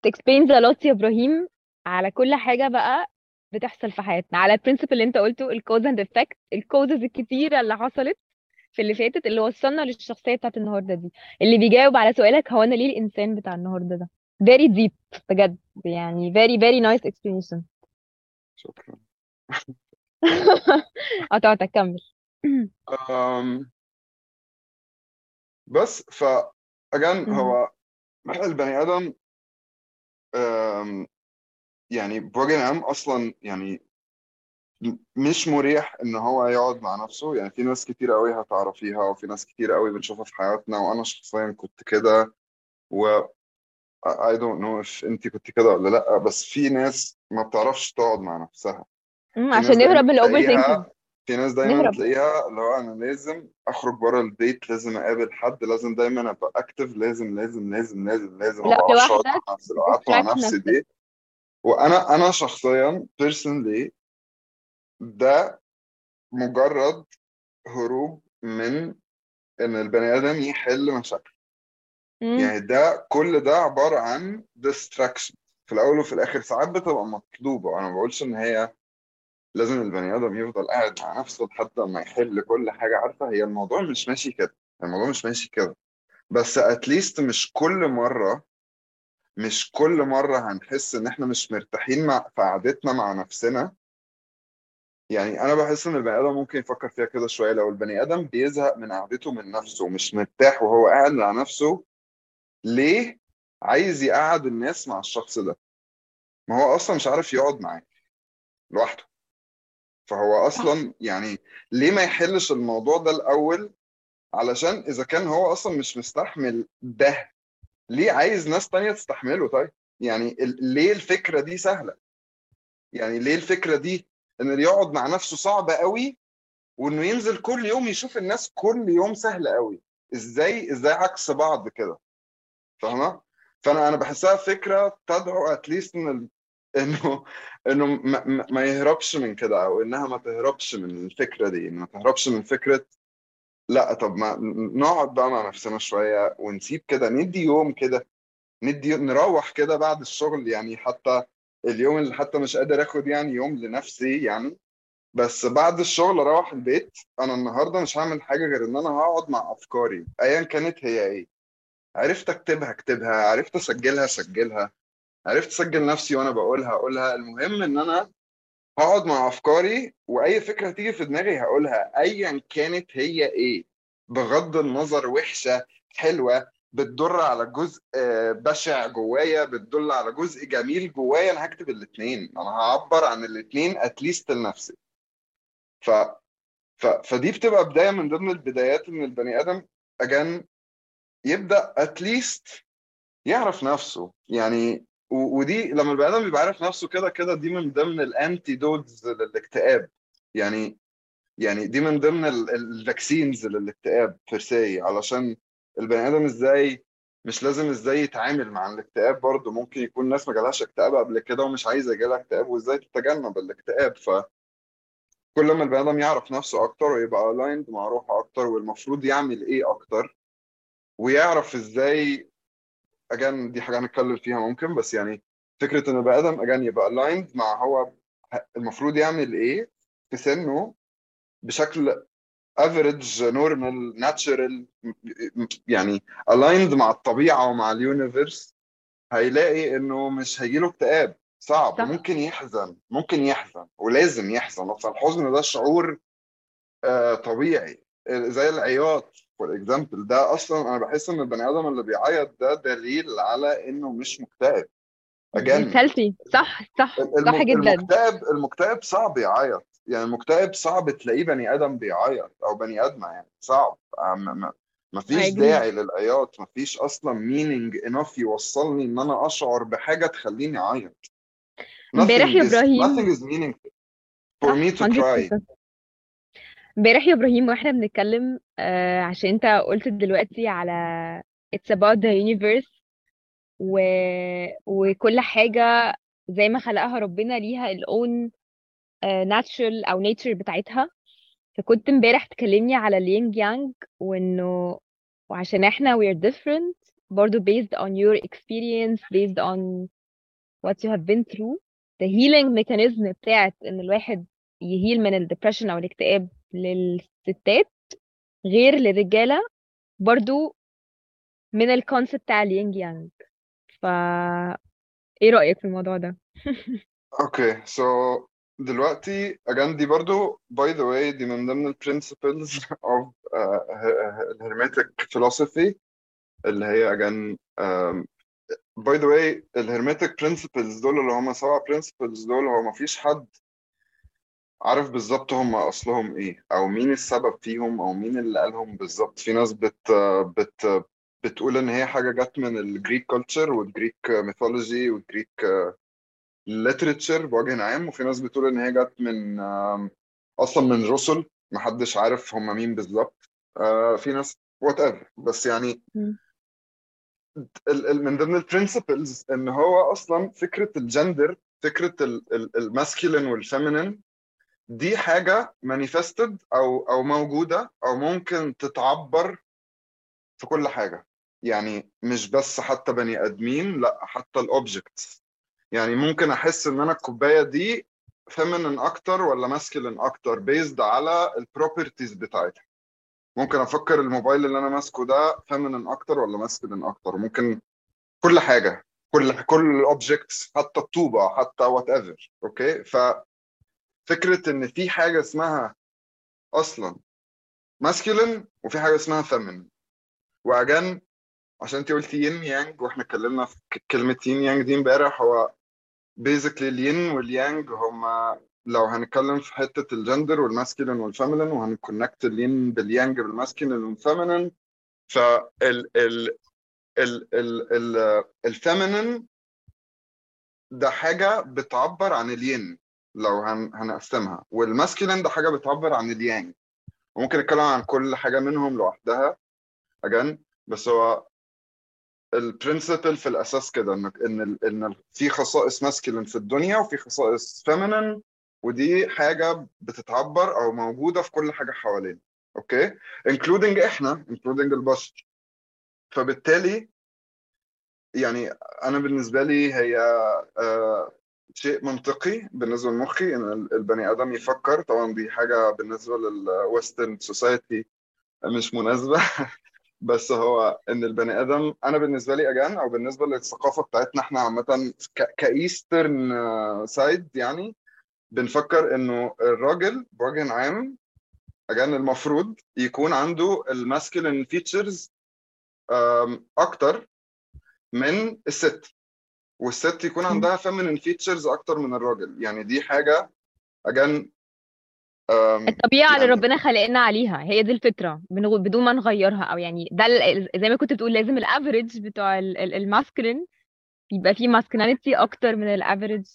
A lot يا إبراهيم. على كل حاجة بقى بتحصل في حياتنا. على ال principle اللي انت قلته ال cause and effect ال causes الكتيرة اللي حصلت في اللي فاتت اللي وصلنا للشخصية بتاعت النهاردة دي. اللي بيجاوب على سؤالك هو أنا ليه الإنسان بتاع النهاردة ده؟ Very deep بجد. يعني very very nice explanation. شكرا. *laughs* قطعتك كمل بس ف again. هو البني آدم يعني بوجه عام أصلا يعني مش مريح إن هو يقعد مع نفسه. يعني في ناس كتير قوي هتعرفيها وفي ناس كتير قوي بنشوفها في حياتنا وأنا شخصيا كنت كده و I don't know if انت كنت كده ولا لأ بس في ناس ما بتعرفش تقعد مع نفسها. في عشان نهرب من thinking تلاقيها في ناس دايما نهرب تلاقيها اللي هو أنا لازم أخرج بره البيت لازم أقابل حد لازم دايما أبقى active لازم لازم لازم لازم لازم بعرفش أقعد لوحدك. مع نفسي. لو قعدت مع بت track نفسي نفسك. دي وأنا أنا شخصيا personally ده مجرد هروب من إن البني آدم يحل مشاكل. يعني ده كل ده عبارة عن distraction في الأول وفي الآخر ساعات بتبقى مطلوبة أنا ما بقولش إن هي لازم البني آدم يفضل قاعد مع نفسه لحد ما يحل كل حاجة. عارفة هي الموضوع مش ماشي كده. الموضوع مش ماشي كده. بس اتليست مش كل مرة مش كل مرة هنحس إن إحنا مش مرتاحين مع في قعدتنا مع نفسنا. يعني أنا بحس إن البني آدم ممكن يفكر فيها كده شوية. لو البني آدم بيزهق من قعدته من نفسه ومش مرتاح وهو قاعد مع نفسه ليه عايز يقعد الناس مع الشخص ده؟ ما هو أصلا مش عارف يقعد معاه لوحده. فهو صح. أصلا يعني ليه ما يحلش الموضوع ده الأول علشان إذا كان هو أصلا مش مستحمل ده؟ ليه عايز ناس تانية تستحمله؟ طيب يعني ليه الفكرة دي سهلة؟ يعني ليه الفكرة دي إن اللي يقعد مع نفسه صعبة قوي وإنه ينزل كل يوم يشوف الناس كل يوم سهلة قوي؟ إزاي إزاي عكس بعض كده؟ فاهمة؟ فأنا أنا بحسها فكرة تدعو اتليست إن إنه إنه ما, ما يهربش من كده أو إنها ما تهربش من الفكرة دي ما تهربش من فكرة لا طب ما نقعد بقى مع نفسنا شوية ونسيب كده ندي يوم كده ندي نروح كده بعد الشغل يعني حتى اليوم اللي حتى مش قادر آخد يعني يوم لنفسي يعني. بس بعد الشغل أروح البيت أنا النهارده مش هعمل حاجة غير إن أنا هقعد مع أفكاري ايا كانت هي إيه. عرفت أكتبها أكتبها عرفت أسجلها أسجلها عرفت أسجل نفسي وأنا بقولها أقولها. المهم إن أنا هقعد مع أفكاري وأي فكرة تيجي في دماغي هقولها ايا كانت هي إيه؟ بغض النظر وحشة حلوة بتدل على جزء آه، بشع جوايا بتدل على جزء جميل جوايا أنا هكتب الاثنين أنا هعبر عن الاثنين اتليست لنفسي. ف... ف... فدي بتبقى بداية من ضمن البدايات إن البني آدم اجان يبدأ اتليست يعرف نفسه. يعني. ودي لما البني آدم بيبقى عارف نفسه كده كده دي من ضمن ال antidotes للاكتئاب. يعني يعني دي من ضمن ال vaccines للاكتئاب per se علشان البني آدم إزاي مش لازم إزاي يتعامل مع الاكتئاب برضه. ممكن يكون ناس ما جالهاش اكتئاب قبل كده ومش عايزة يجيلها اكتئاب وازاي تتجنب الاكتئاب. فكل ما البني آدم يعرف نفسه أكتر ويبقى aligned مع روحه أكتر والمفروض يعمل إيه أكتر ويعرف إزاي again دي حاجة هنتكلم فيها ممكن بس يعني فكرة إن البني آدم again يبقى aligned مع هو المفروض يعمل إيه في سنه بشكل average normal natural يعني aligned مع الطبيعة ومع ال universe هيلاقي إنه مش هيجيله اكتئاب. صعب. صح. ممكن يحزن. ممكن يحزن. ولازم يحزن. أصلا الحزن ده شعور آه طبيعي. آه، زي العياط. for example ده أصلا أنا بحس إن البني آدم اللي بيعيط ده دليل على إنه مش مكتئب. again healthy. صح صح. صح جدا. المكتئب المكتئب صعب يعيط. يعني المكتئب صعب تلاقيه بني آدم بيعيط أو بني آدمة يعني. صعب. آه، ما فيش داعي للعياط. ما فيش أصلا meaning enough يوصلني إن أنا أشعر بحاجة تخليني أعيط. امبارح يا إبراهيم nothing is meaningful for me to cry 100% امبارح يا إبراهيم وإحنا بنتكلم آه عشان انت قلت دلوقتي على it's about the universe و... وكل حاجة زي ما خلقها ربنا ليها ال own آه natural أو nature بتاعتها. فكنت امبارح تكلمني على اليانج يانج وإنه وعشان إحنا we're different برضو based on your experience based on what you have been through. the healing mechanism بتاعت إن الواحد ي heal من ال depression أو الاكتئاب. للستات غير للرجالة برضو من ال concept بتاع اليانج يانج ف إيه رأيك في الموضوع ده؟ *laughs* okay so دلوقتي again دي برضو by the way دي من ضمن ال principles of uh, ال hermetic philosophy اللي هي um, by the way ال hermetic principles دول اللي هم سبع principles دول هو مفيش حد عارف بالظبط هم أصلهم إيه أو مين السبب فيهم أو مين اللي قالهم بالظبط. في ناس بت بت بتقول إن هي حاجة جت من ال Greek culture وال Greek mythology وال Greek literature بوجه عام وفي ناس بتقول إن هي جت من أصلا من رسل محدش عارف هم مين بالظبط. آه، في ناس whatever بس يعني من ضمن ال principles إن هو أصلا فكرة الجندر فكرة ال masculine وال feminine دي حاجة manifested أو أو موجودة أو ممكن تتعبر في كل حاجة. يعني مش بس حتى بني آدمين لأ حتى ال objects يعني ممكن أحس إن أنا الكوباية دي feminine أكتر ولا masculine أكتر based على ال properties بتاعتها. ممكن أفكر الموبايل اللي أنا ماسكه ده feminine أكتر ولا masculine أكتر. ممكن كل حاجة كل كل ال objects حتى الطوبة حتى whatever okay ففكره إن في حاجة اسمها أصلا masculine وفي حاجة اسمها feminine و again عشان انت قلتي yin yang وإحنا اتكلمنا في كلمة yin yang دي امبارح هو basically ال yin وال yang هما لو هنتكلم في حتة الجندر والماسكولين والفيمينين وهنكونكت الين باليانج بالماسكولين والفيمينين فال ال ال ال ال ال feminine ده حاجة بتعبر عن الين. لو هن هنقسمها. وال masculine ده حاجة بتعبر عن اليانج. وممكن نتكلم عن كل حاجة منهم لوحدها. again بس هو ال principle في الأساس كده إن ال- إن في خصائص masculine في الدنيا وفي خصائص feminine ودي حاجة بتتعبر أو موجودة في كل حاجة حوالينا. okay including إحنا including البشر. فبالتالي يعني أنا بالنسبة لي هي آه شيء منطقي بالنسبة لمخي إن ال- البني آدم يفكر. طبعا دي حاجة بالنسبة لل western society مش مناسبة. *laughs* بس هو إن البني آدم أنا بالنسبة لي again أو بالنسبة للثقافة بتاعتنا إحنا عامة ك eastern side يعني بنفكر إنه الراجل بوجه عام again المفروض يكون عنده ال masculine features أكتر من الست. والست يكون عندها feminine features أكتر من الراجل. يعني دي حاجة again الطبيعة اللي يعني ربنا خلقنا عليها. هي دي الفطرة بنغ- بدون ما نغيرها. أو يعني ده زي ما كنت بتقول لازم ال average بتوع ال masculine يبقى فيه masculinity أكتر من ال average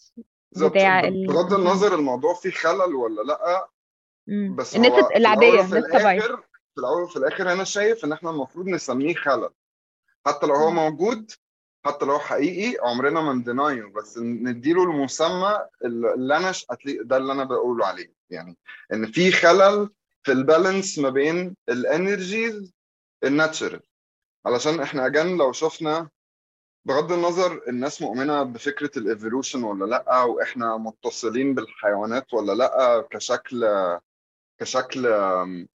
بتاع بغض النظر الموضوع فيه خلل ولا لأ. بس الناس هو في الآخر في الأول وفي الآخر أنا شايف إن إحنا المفروض نسميه خلل. حتى لو هو. موجود حتى لو حقيقي عمرنا ما ن deny ه بس نديله المسمى اللي أنا ده اللي أنا بقوله عليه. يعني إن في خلل في ال balance ما بين ال energies ال natural علشان إحنا again لو شفنا بغض النظر الناس مؤمنة بفكرة ال evolution ولا لأ وإحنا متصلين بالحيوانات ولا لأ كشكل كشكل آم،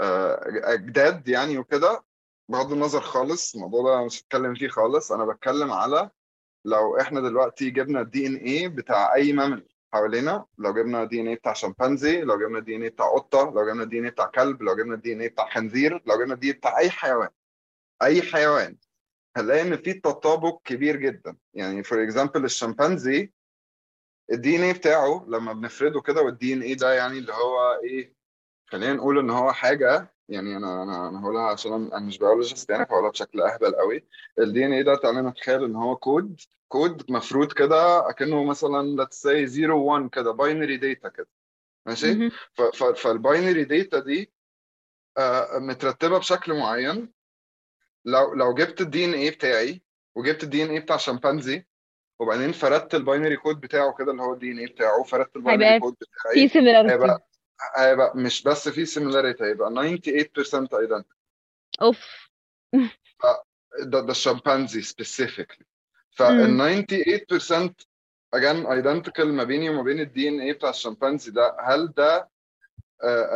آه، اجداد يعني وكده بغض النظر خالص الموضوع ده مش هتكلم فيه خالص. أنا بتكلم على لو إحنا دلوقتي جبنا ال DNA بتاع أي mammal حوالينا لو جبنا ال DNA بتاع شمبانزي لو جبنا ال DNA بتاع قطة لو جبنا ال DNA بتاع كلب لو جبنا ال DNA بتاع خنزير لو جبنا ال DNA بتاع أي حيوان أي حيوان هنلاقي إن في تطابق كبير جدا. يعني for example الشمبانزي ال DNA بتاعه لما بنفرده كده وال DNA ده يعني اللي هو إيه خلينا نقول إن هو حاجة يعني أنا أنا أنا هقولها عشان أنا مش biologist يعني فهقولها بشكل أهبل قوي. ال DNA ده تعالى نتخيل إن هو code code مفروض كده أكنه مثلا let's say 0 1 كده binary data كده. ماشي. فال binary data دي آه، مترتبة بشكل معين. لو لو جبت ال DNA بتاعي وجبت ال DNA بتاع شمبانزي وبعدين فردت ال binary code بتاعه كده اللي هو ال DNA بتاعه فردت ال binary code في بتاعي similarity. هيبقى هيبقى مش بس في similarity هيبقى 98% identical أوف. ده ده الشمبانزي specifically فال 98% again identical ما بيني وما بين ال DNA بتاع الشمبانزي ده هل ده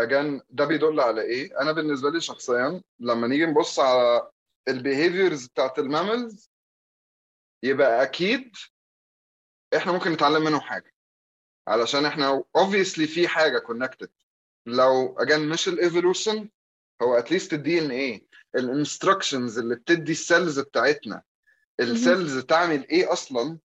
again ده بيدل على إيه؟ أنا بالنسبة لي شخصيا لما نيجي نبص على ال behaviors بتاعت ال mammals يبقى أكيد إحنا ممكن نتعلم منهم حاجة. علشان إحنا obviously في حاجة connected لو again مش ال evolution هو at least ال DNA ال instructions اللي بتدي ال cells بتاعتنا. ال cells تعمل إيه أصلا؟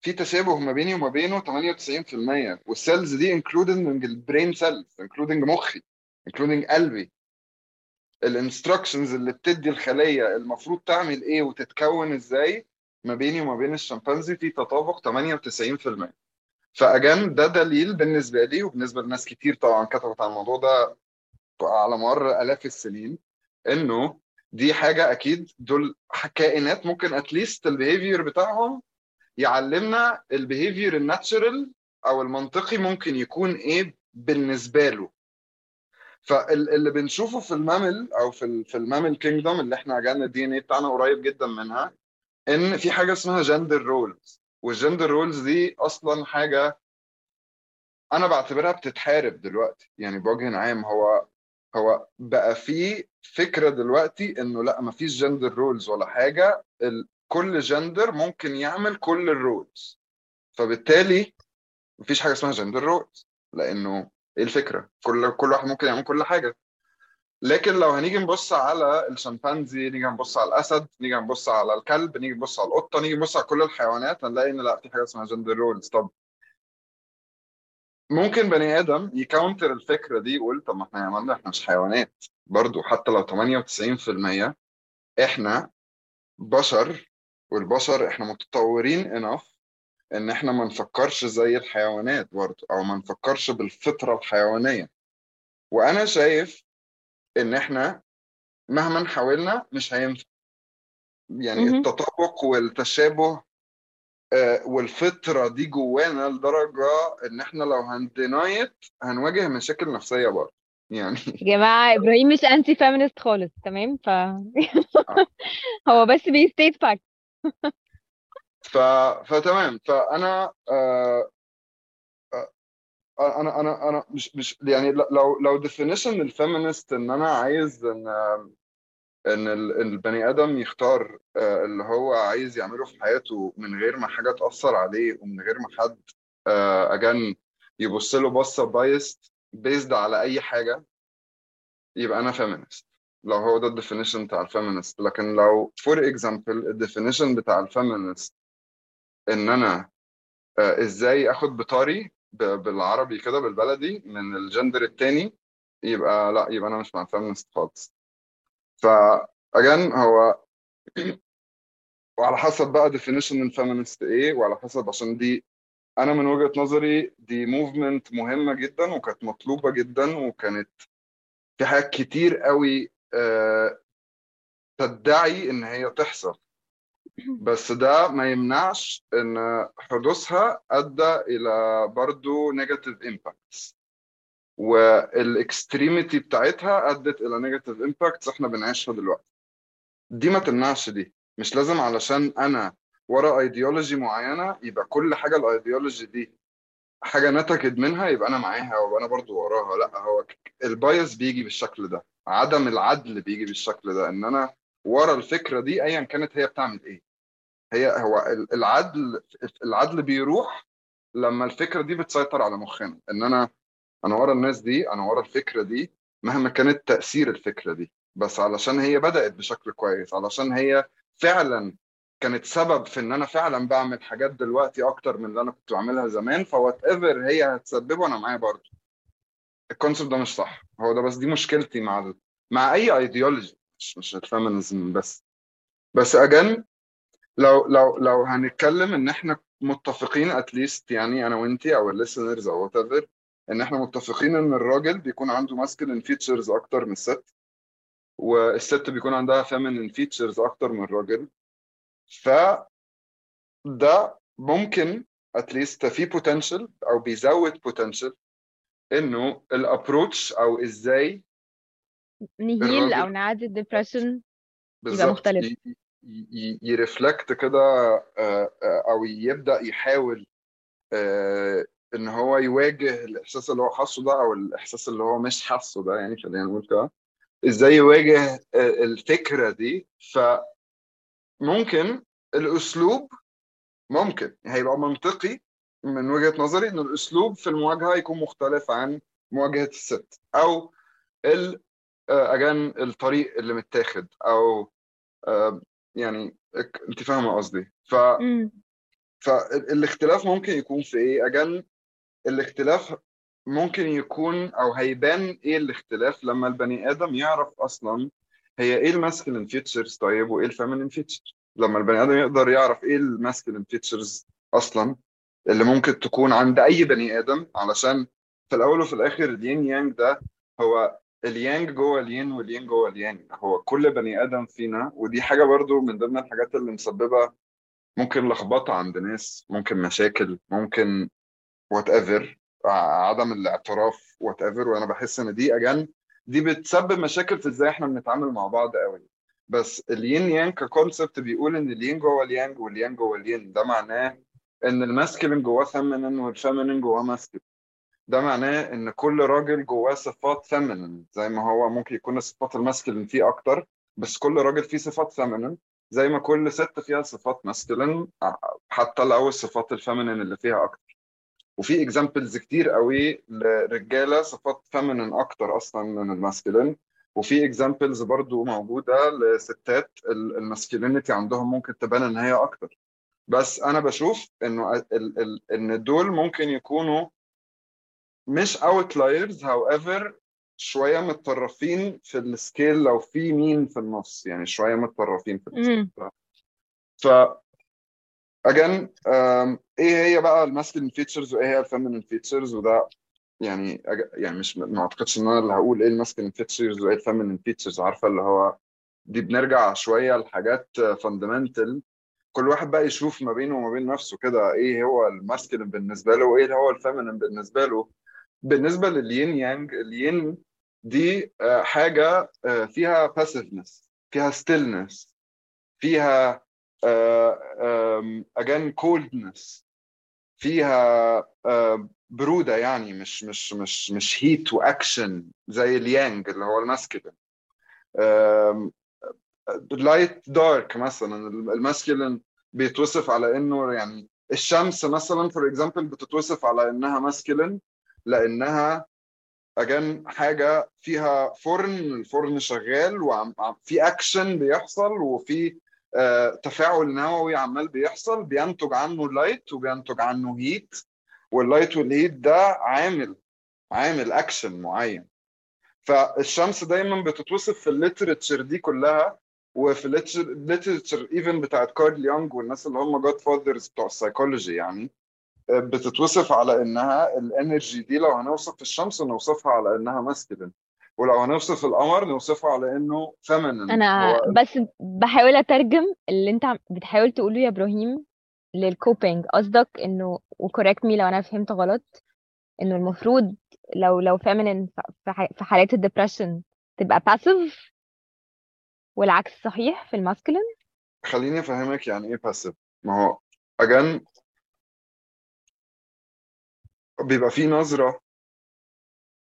في تشابه ما بيني وما بينه 98% وال cells دي including ال brain cells including مخي including قلبي. ال instructions اللي بتدي الخلية المفروض تعمل إيه وتتكون إزاي؟ ما بيني وما بين الشمبانزي في تطابق 98% ف again ده دليل بالنسبة لي وبالنسبة لناس كتير طبعا كتبت عن الموضوع ده على مر آلاف السنين إنه دي حاجة أكيد دول كائنات ممكن at least ال behavior بتاعهم يعلمنا ال behavior ال natural أو المنطقي ممكن يكون إيه بالنسبة له. فاللي بنشوفه في ال mammal أو في في ال mammal kingdom اللي إحنا جالنا ال DNA بتاعنا قريب جدا منها إن في حاجة اسمها gender roles وال gender roles دي أصلا حاجة أنا بعتبرها بتتحارب دلوقتي. يعني بوجه عام هو هو بقى في فكرة دلوقتي إنه لأ ما فيش gender roles ولا حاجة. كل جندر ممكن يعمل كل ال roles. فبالتالي مفيش حاجة اسمها gender roles لأنه إيه الفكرة؟ كل كل واحد ممكن يعمل كل حاجة. لكن لو هنيجي نبص على الشمبانزي نيجي نبص على الأسد نيجي نبص على الكلب نيجي نبص على القطة نيجي نبص على كل الحيوانات هنلاقي إن لا في حاجة اسمها gender roles طب ممكن بني آدم يكاونتر الفكرة دي يقول طب ما إحنا عملنا إحنا مش حيوانات. برضو حتى لو 98% إحنا بشر والبشر إحنا متطورين انف إن إحنا ما نفكرش زي الحيوانات برضو أو ما نفكرش بالفطرة الحيوانية. وأنا شايف إن إحنا مهما حاولنا مش هينفع. يعني مهم. التطابق والتشابه آه، والفطرة دي جوانا لدرجة إن إحنا لو هن deny it هنواجه مشاكل نفسية برضه. يعني يا *laughs* جماعة إبراهيم مش anti feminist خالص تمام؟ ف *laughs* هو بس بي state fact ف... فتمام. فأنا آه، آه، أنا أنا أنا مش مش يعني لو لو definition ال feminist إن أنا عايز إن إن ال- البني آدم يختار آه، اللي هو عايز يعمله في حياته من غير ما حاجة تأثر عليه ومن غير ما حد again يبص له بصة biased based على أي حاجة يبقى أنا feminist لو هو ده ال definition بتاع ال feminist. لكن لو for example ال definition بتاع ال feminist إن أنا آه، إزاي آخد بتاري بالعربي كده بالبلدي من الجندر التاني يبقى لا يبقى أنا مش مع ال feminist خالص. ف again هو *clears throat* وعلى حسب بقى definition ال feminist إيه وعلى حسب عشان دي أنا من وجهة نظري دي movement مهمة جدا وكانت مطلوبة جدا وكانت في حاجات كتير قوي آه، تدعي إن هي تحصل. بس ده ما يمنعش إن حدوثها أدى إلى برضو negative impacts وال extremity بتاعتها أدت إلى negative impacts إحنا بنعيشها دلوقتي. دي ما تمنعش دي. مش لازم علشان أنا ورا ايديولوجي معينة يبقى كل حاجة الايديولوجي دي حاجة نتجت منها يبقى أنا معاها وأنا برضو وراها. لأ هو ال bias بيجي بالشكل ده. عدم العدل بيجي بالشكل ده. إن أنا ورا الفكرة دي ايا كانت هي بتعمل إيه. هي هو العدل العدل بيروح لما الفكرة دي بتسيطر على مخنا. إن أنا أنا ورا الناس دي أنا ورا الفكرة دي مهما كانت تأثير الفكرة دي. بس علشان هي بدأت بشكل كويس علشان هي فعلا كانت سبب في إن أنا فعلا بعمل حاجات دلوقتي أكتر من اللي أنا كنت بعملها زمان ف whatever هي هتسببه أنا معايا برضه. ال concept ده مش صح. هو ده بس دي مشكلتي مع ال... مع أي ايديولوجي مش مش ال feminism بس. بس again لو لو لو هنتكلم إن إحنا متفقين at least يعني أنا وإنتي أو ال listeners أو whatever إن إحنا متفقين إن الراجل بيكون عنده masculine features أكتر من الست والست بيكون عندها feminine features أكتر من الراجل ف ده ممكن at least في potential أو بيزود potential إنه ال approach أو إزاي ن heal أو نعدي ال depression بالظبط مختلف. ي reflect كده آه، آه، أو يبدأ يحاول آه، إن هو يواجه الإحساس اللي هو حاسه ده أو الإحساس اللي هو مش حاسه ده يعني خلينا نقول كده إزاي يواجه الفكرة دي فممكن الأسلوب ممكن هيبقى منطقي من وجهة نظري إن الأسلوب في المواجهة يكون مختلف عن مواجهة الست أو ال آه، أجان الطريق اللي متاخد أو آه، يعني أنت فاهمة قصدي. ف. فالاختلاف ممكن يكون في إيه؟ again الاختلاف ممكن يكون أو هيبان إيه الاختلاف لما البني آدم يعرف أصلا هي إيه ال masculine features طيب وإيه ال feminine features لما البني آدم يقدر يعرف إيه ال masculine features أصلا اللي ممكن تكون عند أي بني آدم علشان في الأول وفي الآخر ال yin yang ده هو اليانج جوه الين والين جوه اليانج هو كل بني آدم فينا ودي حاجة برضو من ضمن الحاجات اللي مسببة ممكن لخبطة عند ناس ممكن مشاكل ممكن whatever عدم الاعتراف whatever وأنا بحس إن دي again دي بتسبب مشاكل في إزاي إحنا بنتعامل مع بعض قوي بس ال yin yang ك concept بيقول إن الين جوه اليانج واليانج جوه الين. ده معناه إن ال masculine جواه feminine وال feminine جواه masculine ده معناه إن كل راجل جواه صفات feminine زي ما هو ممكن يكون الصفات ال masculine فيه أكتر بس كل راجل فيه صفات feminine زي ما كل ست فيها صفات masculine حتى لو الصفات ال feminine اللي فيها أكتر. وفي examples كتير قوي لرجالة صفات feminine أكتر أصلا من ال masculine. وفي examples برضو موجودة لستات ال- ال masculinity عندهم ممكن تبان إن هي أكتر. بس أنا بشوف إنه إن دول ممكن يكونوا مش outliers however شوية متطرفين في ال scale لو في مين في النص يعني شوية متطرفين في ال scale. ف again إيه هي بقى ال masculine features وإيه هي ال feminine features وده يعني يعني مش ما أعتقدش إن أنا اللي هقول إيه ال masculine features وإيه ال feminine features عارفة اللي هو دي بنرجع شوية لحاجات fundamental كل واحد بقى يشوف ما بينه وما بين نفسه كده إيه هو ال masculine بالنسبة له وإيه هو ال feminine بالنسبة له. بالنسبة لل yin yang ال yin دي آه، حاجة آه، فيها passiveness فيها stillness فيها again coldness فيها آه، برودة يعني مش مش مش مش heat و action زي اليانج اللي هو ال masculine light dark مثلا ال masculine بيتوصف على إنه يعني الشمس مثلا for example بتتوصف على إنها masculine لأنها again حاجة فيها فرن الفرن شغال وفي اكشن بيحصل وفي آه، تفاعل نووي عمال بيحصل بينتج عنه light وبينتج عنه heat وال light وال heat ده عامل عامل اكشن معين. فالشمس دايما بتتوصف في ال literature دي كلها وفي ال literature even بتاعت كارل يونج والناس اللي هم godfathers بتوع السايكولوجي يعني. بتتوصف على إنها ال energy دي لو هنوصف الشمس نوصفها على إنها masculine ولو هنوصف القمر نوصفه على إنه feminine أنا هو بس بحاول أترجم اللي أنت بتحاول تقوله يا إبراهيم لل coping قصدك إنه و correct me لو أنا فهمت غلط إنه المفروض لو لو feminine في حالات ال depression تبقى passive والعكس صحيح في ال masculine خليني أفهمك يعني إيه passive ما هو again بيبقى في نظرة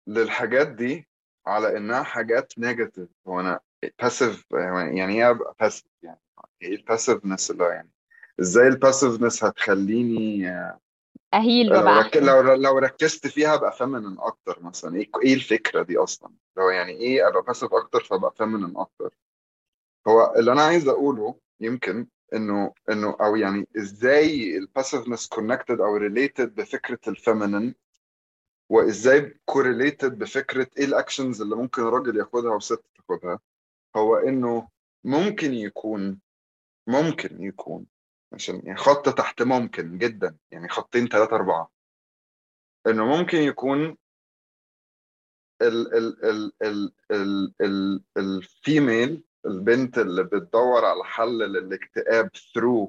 للحاجات دي على إنها حاجات negative هو أنا passive يعني إيه أبقى passive يعني إيه ال passiveness اللي يعني إزاي ال passiveness هتخليني أ heal لو رك... احسن لو لو ركزت فيها أبقى feminine أكتر مثلا. إيه إيه الفكرة دي أصلا؟ لو يعني إيه أبقى passive أكتر فأبقى feminine أكتر؟ هو اللي أنا عايز أقوله يمكن إنه إنه أو يعني إزاي ال passiveness connected أو related بفكرة ال feminine وإزاي correlated بفكرة إيه ال actions اللي ممكن الراجل ياخدها والست تاخدها. هو إنه ممكن يكون ممكن يكون عشان يعني خط تحت ممكن جدا يعني خطين ثلاثة أربعة. إنه ممكن يكون ال ال ال ال ال ال female البنت اللي بتدور على حل للاكتئاب through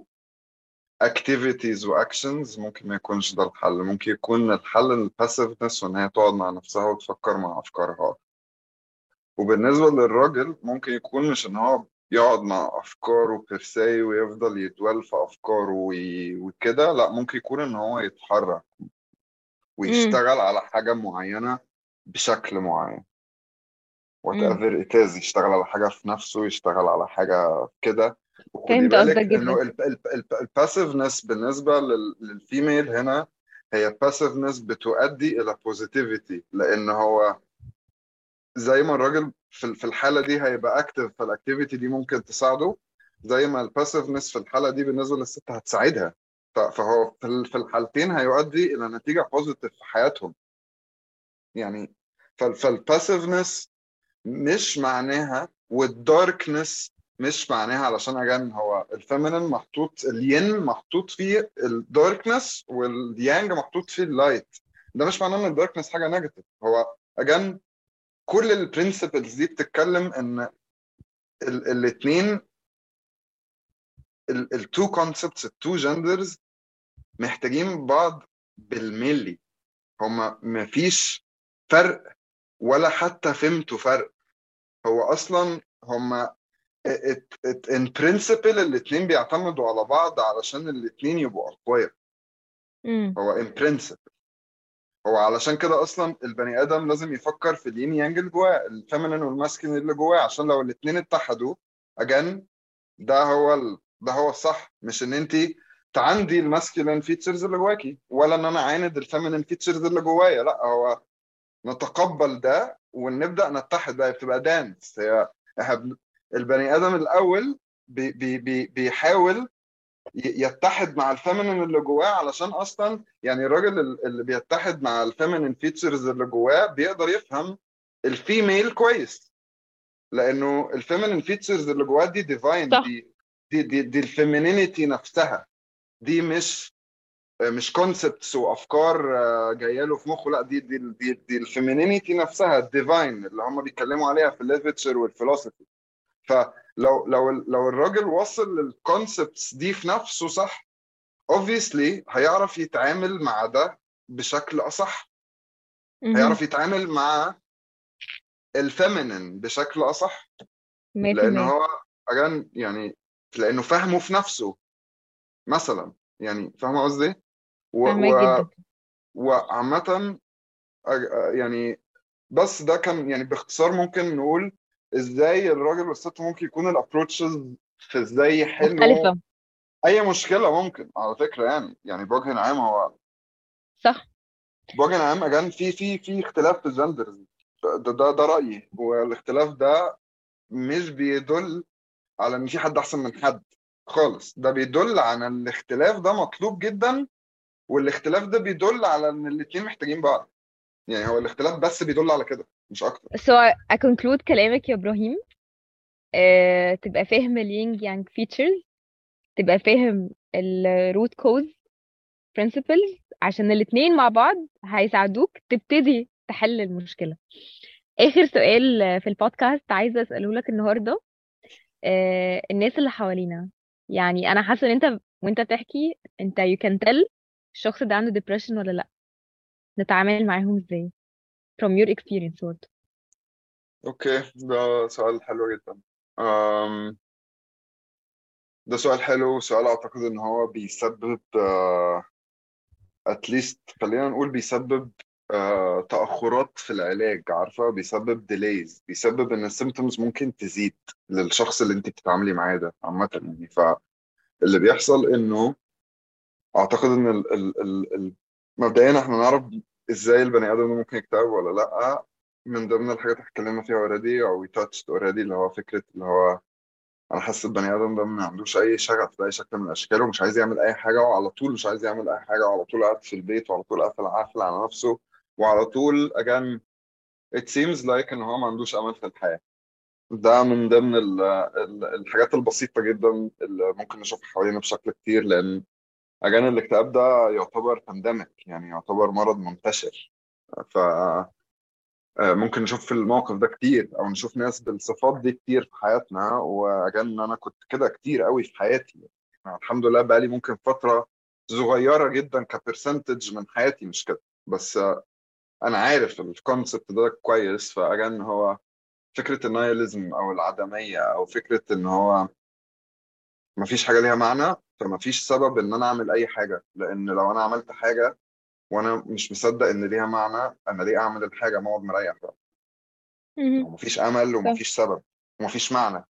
activities و actions ممكن ما يكونش ده الحل. ممكن يكون الحل ال passiveness وإن هي تقعد مع نفسها وتفكر مع أفكارها. وبالنسبة للراجل ممكن يكون مش إن هو يقعد مع أفكاره per se ويفضل يدور في أفكاره وي- وكده لأ ممكن يكون إن هو يتحرك ويشتغل على حاجة معينة بشكل معين. whatever it is يشتغل على حاجة في نفسه يشتغل على حاجة كده. وخدي فهمت بالك قصدك إنه جدا. ال passiveness بالنسبة لل- لل female هنا هي passiveness بتؤدي إلى positivity لأن هو زي ما الراجل في في الحالة دي هيبقى active فال activity دي ممكن تساعده زي ما ال passiveness في الحالة دي بالنسبة للست هتساعدها. ف- فهو في ال- في الحالتين هيؤدي إلى نتيجة positive في حياتهم. يعني فال passiveness مش معناها وال darkness مش معناها علشان again هو ال feminine محطوط الين محطوط فيه ال darkness وال yang محطوط فيه ال light ده مش معناه إن ال darkness حاجة negative هو again كل ال principles دي بتتكلم إن الاثنين ال two concepts ال two genders محتاجين بعض بالملي. هما مفيش فرق ولا حتى فهمتوا فرق. هو أصلا هما in principle الاثنين بيعتمدوا على بعض علشان الاثنين يبقوا أقوياء. هو in principle هو علشان كده أصلا البني آدم لازم يفكر في ال yin yang اللي جواه ال feminine وال masculine اللي جواه عشان لو الاثنين اتحدوا اجان ده هو ال... ده هو الصح. مش إن انت تعندي ال masculine features اللي جواكي ولا إن أنا أعاند ال feminine features اللي جوايا. لأ هو نتقبل ده ونبدأ نتحد بقى بتبقى dance هي إحنا بن- البني آدم الأول بي بي بي بيحاول يتحد مع ال feminine اللي جواه علشان أصلا يعني الراجل ال- اللي بيتحد مع ال feminine features اللي جواه بيقدر يفهم ال female كويس. لأنه ال feminine features اللي جواه دي divine دي دي دي, دي ال femininity نفسها. دي مش مش concepts وأفكار آه، جاية له في مخه. لا دي دي دي, دي ال femininity نفسها ال divine اللي هم بيتكلموا عليها في ال literature وال philosophy فلو لو لو الراجل وصل لل concepts دي في نفسه صح obviously هيعرف يتعامل مع ده بشكل أصح. هيعرف يتعامل مع ال feminine بشكل أصح. لأن هو again يعني لأنه فاهمه في نفسه مثلا. يعني فاهمه قصدي؟ و- و- وعامة أج- يعني بس ده كان يعني باختصار ممكن نقول إزاي الراجل والست ممكن يكون ال approaches في إزاي يحلوا مختلفة. أي مشكلة ممكن على فكرة يعني يعني بوجه عام هو صح. بوجه عام again في في في اختلاف في ال genders ده ده ده رأيي. والاختلاف ده مش بيدل على إن في حد أحسن من حد خالص. ده بيدل على إن الاختلاف ده مطلوب جدا والاختلاف ده بيدل على إن الاتنين محتاجين بعض. يعني هو الاختلاف بس بيدل على كده مش أكتر. So I conclude كلامك يا إبراهيم. آه، تبقى فاهم الينج يانج features تبقى فاهم ال root cause principles. عشان الاتنين مع بعض هيساعدوك تبتدي تحل المشكلة. آخر سؤال في البودكاست عايزة أسأله لك النهاردة. آه، الناس اللي حوالينا يعني أنا حاسة إن أنت وأنت بتحكي أنت you can tell الشخص ده عنده depression ولا لأ؟ نتعامل معاهم إزاي؟ From your experience برضه. okay ده سؤال حلو جدا. أم... ده سؤال حلو وسؤال أعتقد إن هو بيسبب at least خلينا نقول بيسبب آه، تأخرات في العلاج عارفة؟ بيسبب delays بيسبب إن ال symptoms ممكن تزيد للشخص اللي أنت بتتعاملي معاه ده عامة يعني. فاللي بيحصل إنه أعتقد إن ال ال ال ال مبدئيا إحنا نعرف إزاي البني آدم ممكن يكتئب ولا لأ. من ضمن الحاجات اللي اتكلمنا فيها already أو touched already اللي هو فكرة اللي هو أنا حاسس البني آدم ده ما عندوش أي شغف باي شكل من الأشكال ومش عايز يعمل أي حاجة وعلى طول مش عايز يعمل أي حاجة وعلى طول قاعد في البيت وعلى طول قافل قافل على نفسه وعلى طول again it seems like إن هو ما عندوش أمل في الحياة. ده من ضمن ال ال الحاجات البسيطة جدا اللي ممكن نشوفها حوالينا بشكل كتير لأن again الاكتئاب ده يعتبر pandemic يعني يعتبر مرض منتشر. ف آه، ممكن نشوف في الموقف ده كتير أو نشوف ناس بالصفات دي كتير في حياتنا. واجل أنا كنت كده كتير قوي في حياتي. أنا الحمد لله بقالي ممكن فترة صغيرة جدا ك percentage من حياتي مش كده. بس آه، أنا عارف الكونسبت ده كويس. فاجل هو فكرة النايلزم أو العدمية أو فكرة إن هو مفيش حاجة ليها معنى فمفيش سبب إن أنا أعمل أي حاجة. لأن لو أنا عملت حاجة وأنا مش مصدق إن ليها معنى أنا ليه أعمل الحاجة؟ ما اقعد مريح بقى. ومفيش أمل ومفيش سبب ومفيش معنى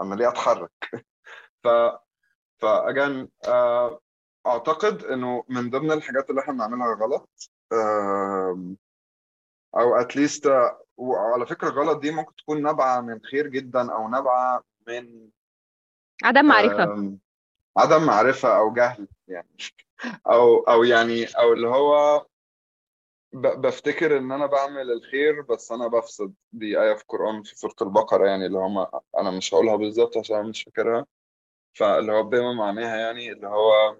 أنا ليه أتحرك؟ *laughs* ف فاجان آه، أعتقد إنه من ضمن الحاجات اللي إحنا بنعملها غلط أو اتليست وعلى فكرة غلط دي ممكن تكون نابعة من خير جدا أو نابعة من عدم معرفة. آم، عدم معرفة أو جهل يعني. أو أو يعني أو اللي هو بفتكر إن أنا بعمل الخير بس أنا بفسد دي آية في القرآن في سورة البقرة يعني اللي هم أنا مش هقولها بالظبط عشان أنا مش فاكرها. فاللي هو بما معناها يعني اللي هو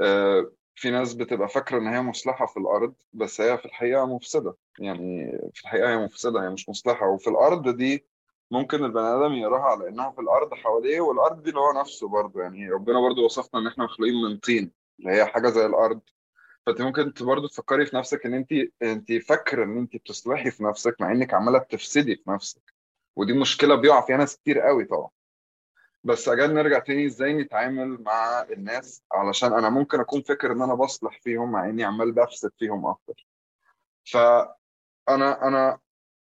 آه، في ناس بتبقى فاكرة إن هي مصلحة في الأرض بس هي في الحقيقة مفسدة يعني في الحقيقة هي مفسدة هي مش مصلحة. وفي الأرض دي ممكن البني آدم يراها على إنها في الأرض حواليه والأرض دي اللي هو نفسه برضه. يعني ربنا برضه وصفنا إن إحنا مخلوقين من طين اللي هي حاجة زي الأرض. فأنت ممكن برضه تفكري في نفسك إن أنت أنت فاكرة إن أنت بتصلحي في نفسك مع إنك عمالة بتفسدي في نفسك. ودي مشكلة بيقع فيها ناس كتير قوي طبعا. بس أجل نرجع تاني إزاي نتعامل مع الناس علشان أنا ممكن أكون فاكر إن أنا بصلح فيهم مع إني عمال بفسد فيهم أكتر. فأنا أنا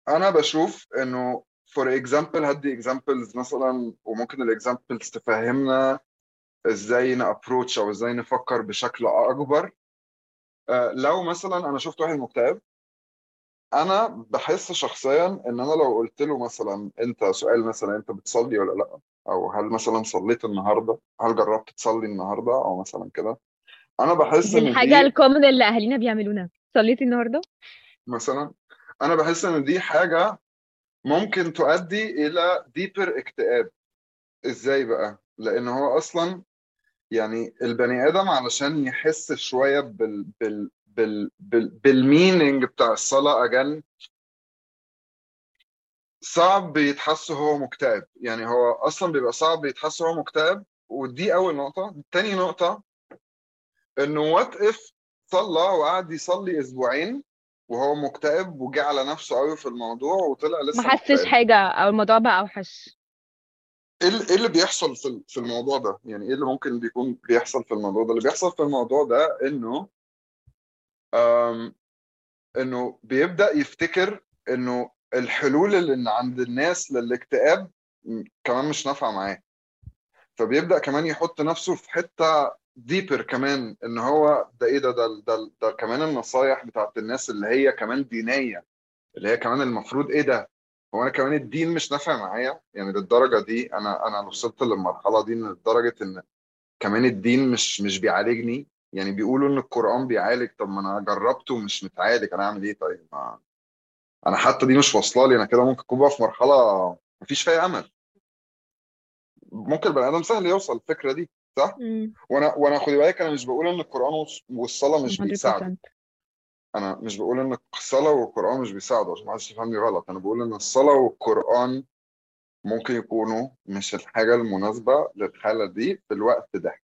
أنا بشوف إنه for example هدي examples مثلا وممكن ال examples تفهمنا إزاي ن approach أو إزاي نفكر بشكل أكبر. آه، لو مثلا أنا شفت واحد مكتئب أنا بحس شخصيا إن أنا لو قلت له مثلا أنت سؤال مثلا أنت بتصلي ولا لأ؟ أو هل مثلا صليت النهارده؟ هل جربت تصلي النهارده؟ أو مثلا كده. أنا بحس إن الحاجة دي ال common اللي أهالينا بيعملونها صليتي النهاردة؟ مثلا. أنا بحس إن دي حاجة ممكن تؤدي إلى deeper اكتئاب. إزاي بقى؟ لأن هو أصلا يعني البني آدم علشان يحس شوية بال بال بال بال بال meaning بتاع الصلاة أجل صعب يتحس هو مكتئب. يعني هو أصلا بيبقى صعب يتحس هو مكتئب. ودي أول نقطة. تاني نقطة إنه وات اف صلى وقعد يصلي أسبوعين وهو مكتئب وجه على نفسه قوي في الموضوع وطلع ما لسه حسش مكتئب. حاجة أو الموضوع بقى أوحش. إيه إيه اللي بيحصل في ال- في الموضوع ده؟ يعني إيه اللي ممكن بيكون بيحصل في الموضوع ده؟ اللي بيحصل في الموضوع ده إنه إنه بيبدأ يفتكر إنه الحلول اللي عند الناس للاكتئاب كمان مش نافعة معاه. فبيبدأ كمان يحط نفسه في حتة ديبر كمان إن هو ده إيه ده ده ده, ده كمان النصايح بتاعت الناس اللي هي كمان دينية اللي هي كمان المفروض إيه ده؟ هو أنا كمان الدين مش نافع معايا؟ يعني للدرجة دي أنا أنا وصلت للمرحلة دي لدرجة إن كمان الدين مش مش بيعالجني؟ يعني بيقولوا إن القرآن بيعالج طب ما أنا جربته ومش متعالج أنا أعمل إيه طيب؟ ما أنا حتى دي مش واصلة لي أنا كده ممكن أكون بقى في مرحلة مفيش فيها أمل. ممكن البني آدم سهل يوصل الفكرة دي. صح؟ مم. وأنا وأنا خدي بالك أنا مش بقول ان القرآن والص- والصلاة مش بيساعدوا 100% أنا مش بقول ان الصلاة والقرآن مش بيساعدوا عشان ما حدش يفهمني غلط. أنا بقول ان الصلاة والقرآن ممكن يكونوا مش الحاجة المناسبة للحالة دي في الوقت ده.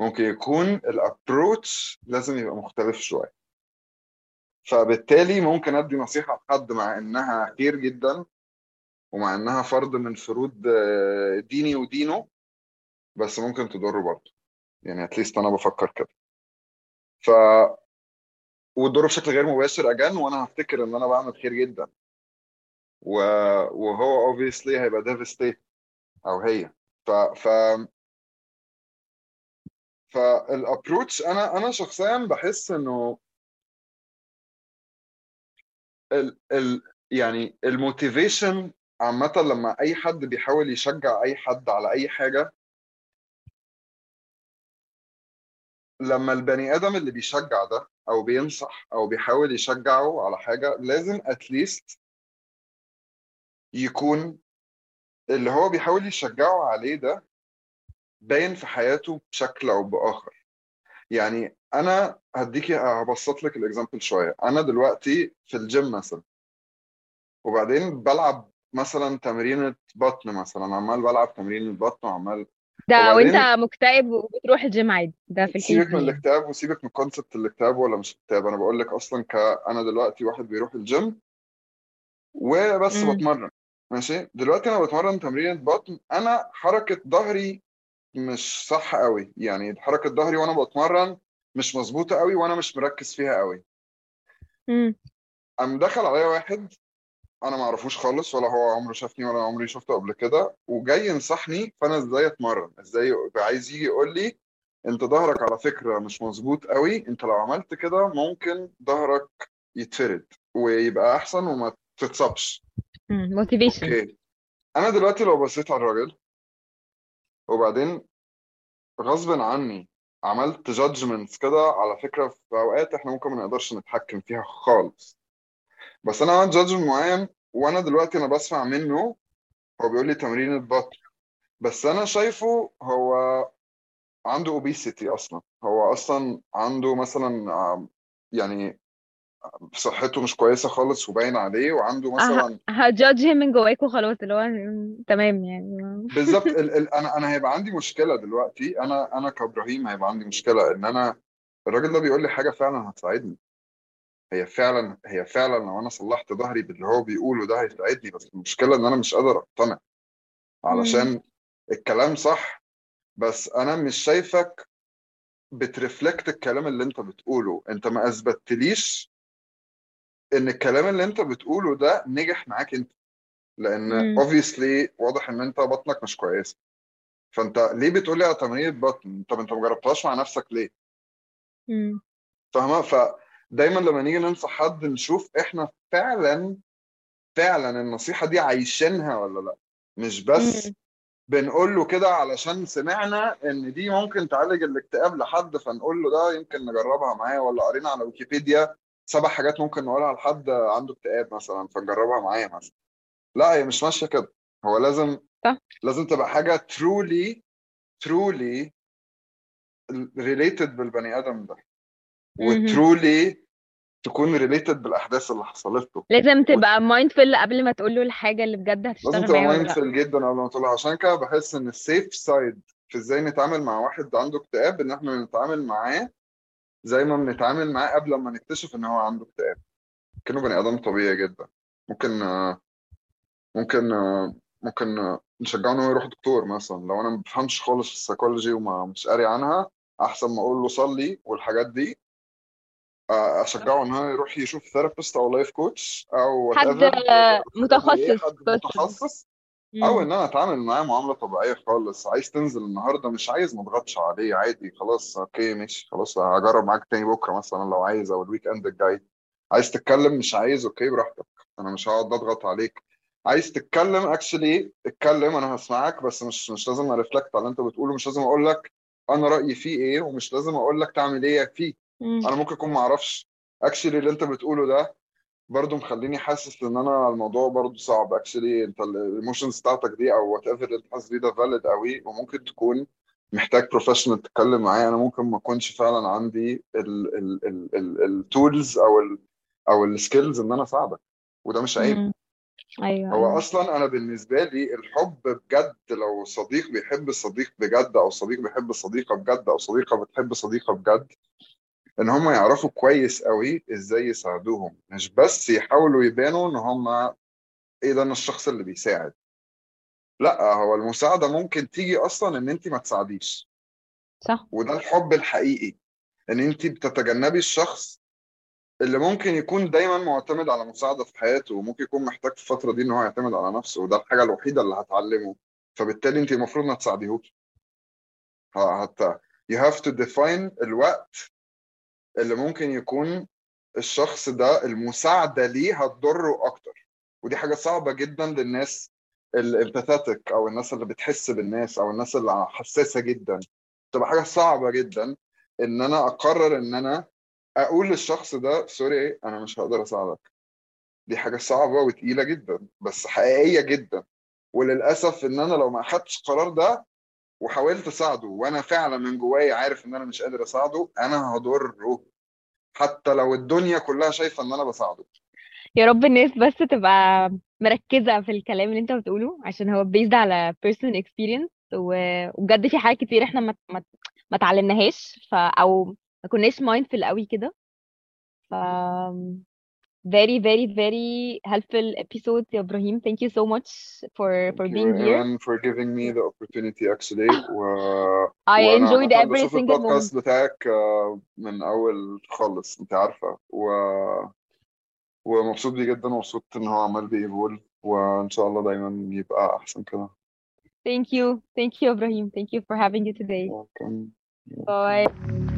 ممكن يكون الابروتش لازم يبقى مختلف شوية. فبالتالي ممكن أدي نصيحة لحد مع إنها خير جدا ومع إنها فرض من فروض آه، ديني ودينه. بس ممكن تضره برضه. يعني اتليست أنا بفكر كده. ف وتضره بشكل غير مباشر اجان وأنا هفتكر إن أنا بعمل خير جدا. و... وهو obviously هيبقى devastated أو هي. ف ف فال approach أنا أنا شخصيا بحس إنه ال... ال... يعني ال motivation عامة لما أي حد بيحاول يشجع أي حد على أي حاجة لما البني آدم اللي بيشجع ده أو بينصح أو بيحاول يشجعه على حاجة لازم at least يكون اللي هو بيحاول يشجعه عليه ده باين في حياته بشكل أو بآخر. يعني أنا هديكي هبسط لك ال example شوية. أنا دلوقتي في الجيم مثلا وبعدين بلعب مثلا تمرينة بطن مثلا عمال بلعب تمرين بطن وعمال ده وانت وبعدين مكتئب وبتروح الجيم عادي ده في ال case سيبك من الاكتئاب وسيبك من concept الاكتئاب ولا مش اكتئاب. أنا بقول لك أصلا ك أنا دلوقتي واحد بيروح الجيم وبس امم بتمرن ماشي؟ دلوقتي أنا بتمرن تمرينة بطن. أنا حركة ظهري مش صح قوي يعني حركة ظهري وأنا بتمرن مش مظبوطة قوي وأنا مش مركز فيها قوي امم قام دخل عليا واحد أنا ما أعرفوش خالص ولا هو عمره شافني ولا عمري شفته قبل كده. وجاي ينصحني فأنا إزاي أتمرن؟ إزاي يبقى عايز يجي يقول لي أنت ظهرك على فكرة مش مظبوط قوي أنت لو عملت كده ممكن ظهرك يتفرد ويبقى أحسن وما تتصابش. motivation okay. أنا دلوقتي لو بصيت على الراجل وبعدين غصب عني عملت judgements كده على فكرة في أوقات إحنا ممكن ما نقدرش نتحكم فيها خالص. بس أنا عملت judgement معين وأنا دلوقتي أنا بسمع منه هو بيقول لي تمرين البطن. بس أنا شايفه هو عنده اوبيسيتي أصلا. هو أصلا عنده مثلا يعني صحته مش كويسة خالص وباين عليه وعنده مثلا هجادج من جواك وخلاص اللي هو تمام يعني. بالظبط. *laughs* ال ال أنا أنا هيبقى عندي مشكلة دلوقتي. أنا أنا كإبراهيم هيبقى عندي مشكلة إن أنا الراجل ده بيقول لي حاجة فعلا هتساعدني. هي فعلا هي فعلا لو أنا صلحت ظهري باللي هو بيقوله ده هيساعدني بس المشكلة إن أنا مش قادر أقتنع. علشان الكلام صح بس أنا مش شايفك بترفلكت الكلام اللي أنت بتقوله. أنت ما أثبتليش إن الكلام اللي أنت بتقوله ده نجح معاك أنت. لأن obviously واضح إن أنت بطنك مش كويسة. فأنت ليه بتقولي على تمرين بطن طب أنت ما جربتهاش مع نفسك ليه. فاهمة؟ فدايما لما نيجي ننصح حد نشوف إحنا فعلا فعلا النصيحة دي عايشينها ولا لأ مش بس مم. بنقول له كده علشان سمعنا إن دي ممكن تعالج الاكتئاب لحد فنقول له ده يمكن نجربها معاه ولا قرينا على ويكيبيديا سبع حاجات ممكن نقولها لحد عنده اكتئاب مثلا فنجربها معاه مثلا لأ هي مش ماشية كده هو لازم صح لازم تبقى حاجة truly truly related بالبني آدم ده. و truly تكون related بالأحداث اللي حصلت له. لازم تبقى mindful قبل ما تقول له الحاجة اللي بجد لازم هتشتغل تبقى معاه ولا لأ. mindful جدا قبل ما تقولها عشان كده بحس إن ال safe side في إزاي نتعامل مع واحد عنده اكتئاب إن إحنا نتعامل معاه زي ما بنتعامل معاه قبل ما نكتشف إن هو عنده اكتئاب. كأنه بني آدم طبيعي جدا. ممكن ممكن ممكن نشجعه انه يروح دكتور مثلا. لو أنا ما بفهمش خالص في السيكولوجي وما مش قاري عنها أحسن ما أقول له صلي والحاجات دي. أشجعه إن هو يروح يشوف therapist أو life coach أو حد متخصص حد متخصص أو. إن أنا أتعامل معاه معاملة طبيعية خالص عايز تنزل النهارده مش عايز ما أضغطش عليه عادي خلاص okay ماشي خلاص هجرب معاك تاني بكرة مثلا لو عايز أو ال weekend الجاي. عايز تتكلم؟ مش عايز okay براحتك. أنا مش هقعد أضغط عليك. عايز تتكلم؟ actually اتكلم أنا هسمعك بس مش مش لازم أ reflect على اللي أنت بتقوله مش لازم أقول لك أنا رأيي فيه إيه ومش لازم أقول لك تعمل إيه فيه. مم. أنا ممكن أكون ما أعرفش actually اللي أنت بتقوله ده برضه مخليني حاسس إن أنا الموضوع برضه صعب. actually أنت ال emotions بتاعتك دي أو whatever اللي أنت حاسس بيه ده valid قوي وممكن تكون محتاج professional تتكلم معاه أنا ممكن ما أكونش فعلا عندي ال tools أو ال أو ال skills إن أنا أساعدك. وده مش عيب. مم. أيوه هو أيوه. أصلا أنا بالنسبة لي الحب بجد لو صديق بيحب الصديق بجد أو صديق بيحب الصديقه بجد أو صديقة بتحب صديقة بجد إن هم يعرفوا كويس قوي إزاي يساعدوهم مش بس يحاولوا يبانوا إن هم إيه ده أنا الشخص اللي بيساعد. لأ هو المساعدة ممكن تيجي أصلا إن انت ما تساعديش. صح. وده الحب الحقيقي إن انت بتتجنبي الشخص اللي ممكن يكون دايما معتمد على مساعدة في حياته وممكن يكون محتاج في الفترة دي إن هو يعتمد على نفسه وده الحاجة الوحيدة اللي هتعلمه. فبالتالي انت المفروض ما تساعديهوش. هت you have to define الوقت اللي ممكن يكون الشخص ده المساعدة ليه هتضره أكتر. ودي حاجة صعبة جدا للناس الامباثيتك أو الناس اللي بتحس بالناس أو الناس اللي حساسة جدا. تبقى حاجة صعبة جدا إن أنا أقرر إن أنا أقول للشخص ده سوري أنا مش هقدر أساعدك. دي حاجة صعبة وتقيلة جدا بس حقيقية جدا. وللأسف إن أنا لو ما أخدتش القرار ده وحاولت أساعده وأنا فعلا من جوايا عارف إن أنا مش قادر أساعده أنا هضره. حتى لو الدنيا كلها شايفة إن أنا بساعده. يا رب الناس بس تبقى مركزة في الكلام اللي أنت بتقوله عشان هو based على experience و- وبجد في حاجات كتير إحنا ما ما اتعلمناهاش ف أو ما كناش mindful قوي كده. ف very very very helpful episode يا إبراهيم thank you so much for for Thank you being here Iman for giving me the opportunity actually *laughs* و... I وانا enjoyed عامة every بشوف single البودكاست moment بتاعك آه، من اول خالص انت عارفة و... ومبسوط بيه جدا ومبسوط ان هو عمال بيقول وان شاء الله دايما يبقى احسن كده thank you thank you إبراهيم thank you for having you today Welcome. bye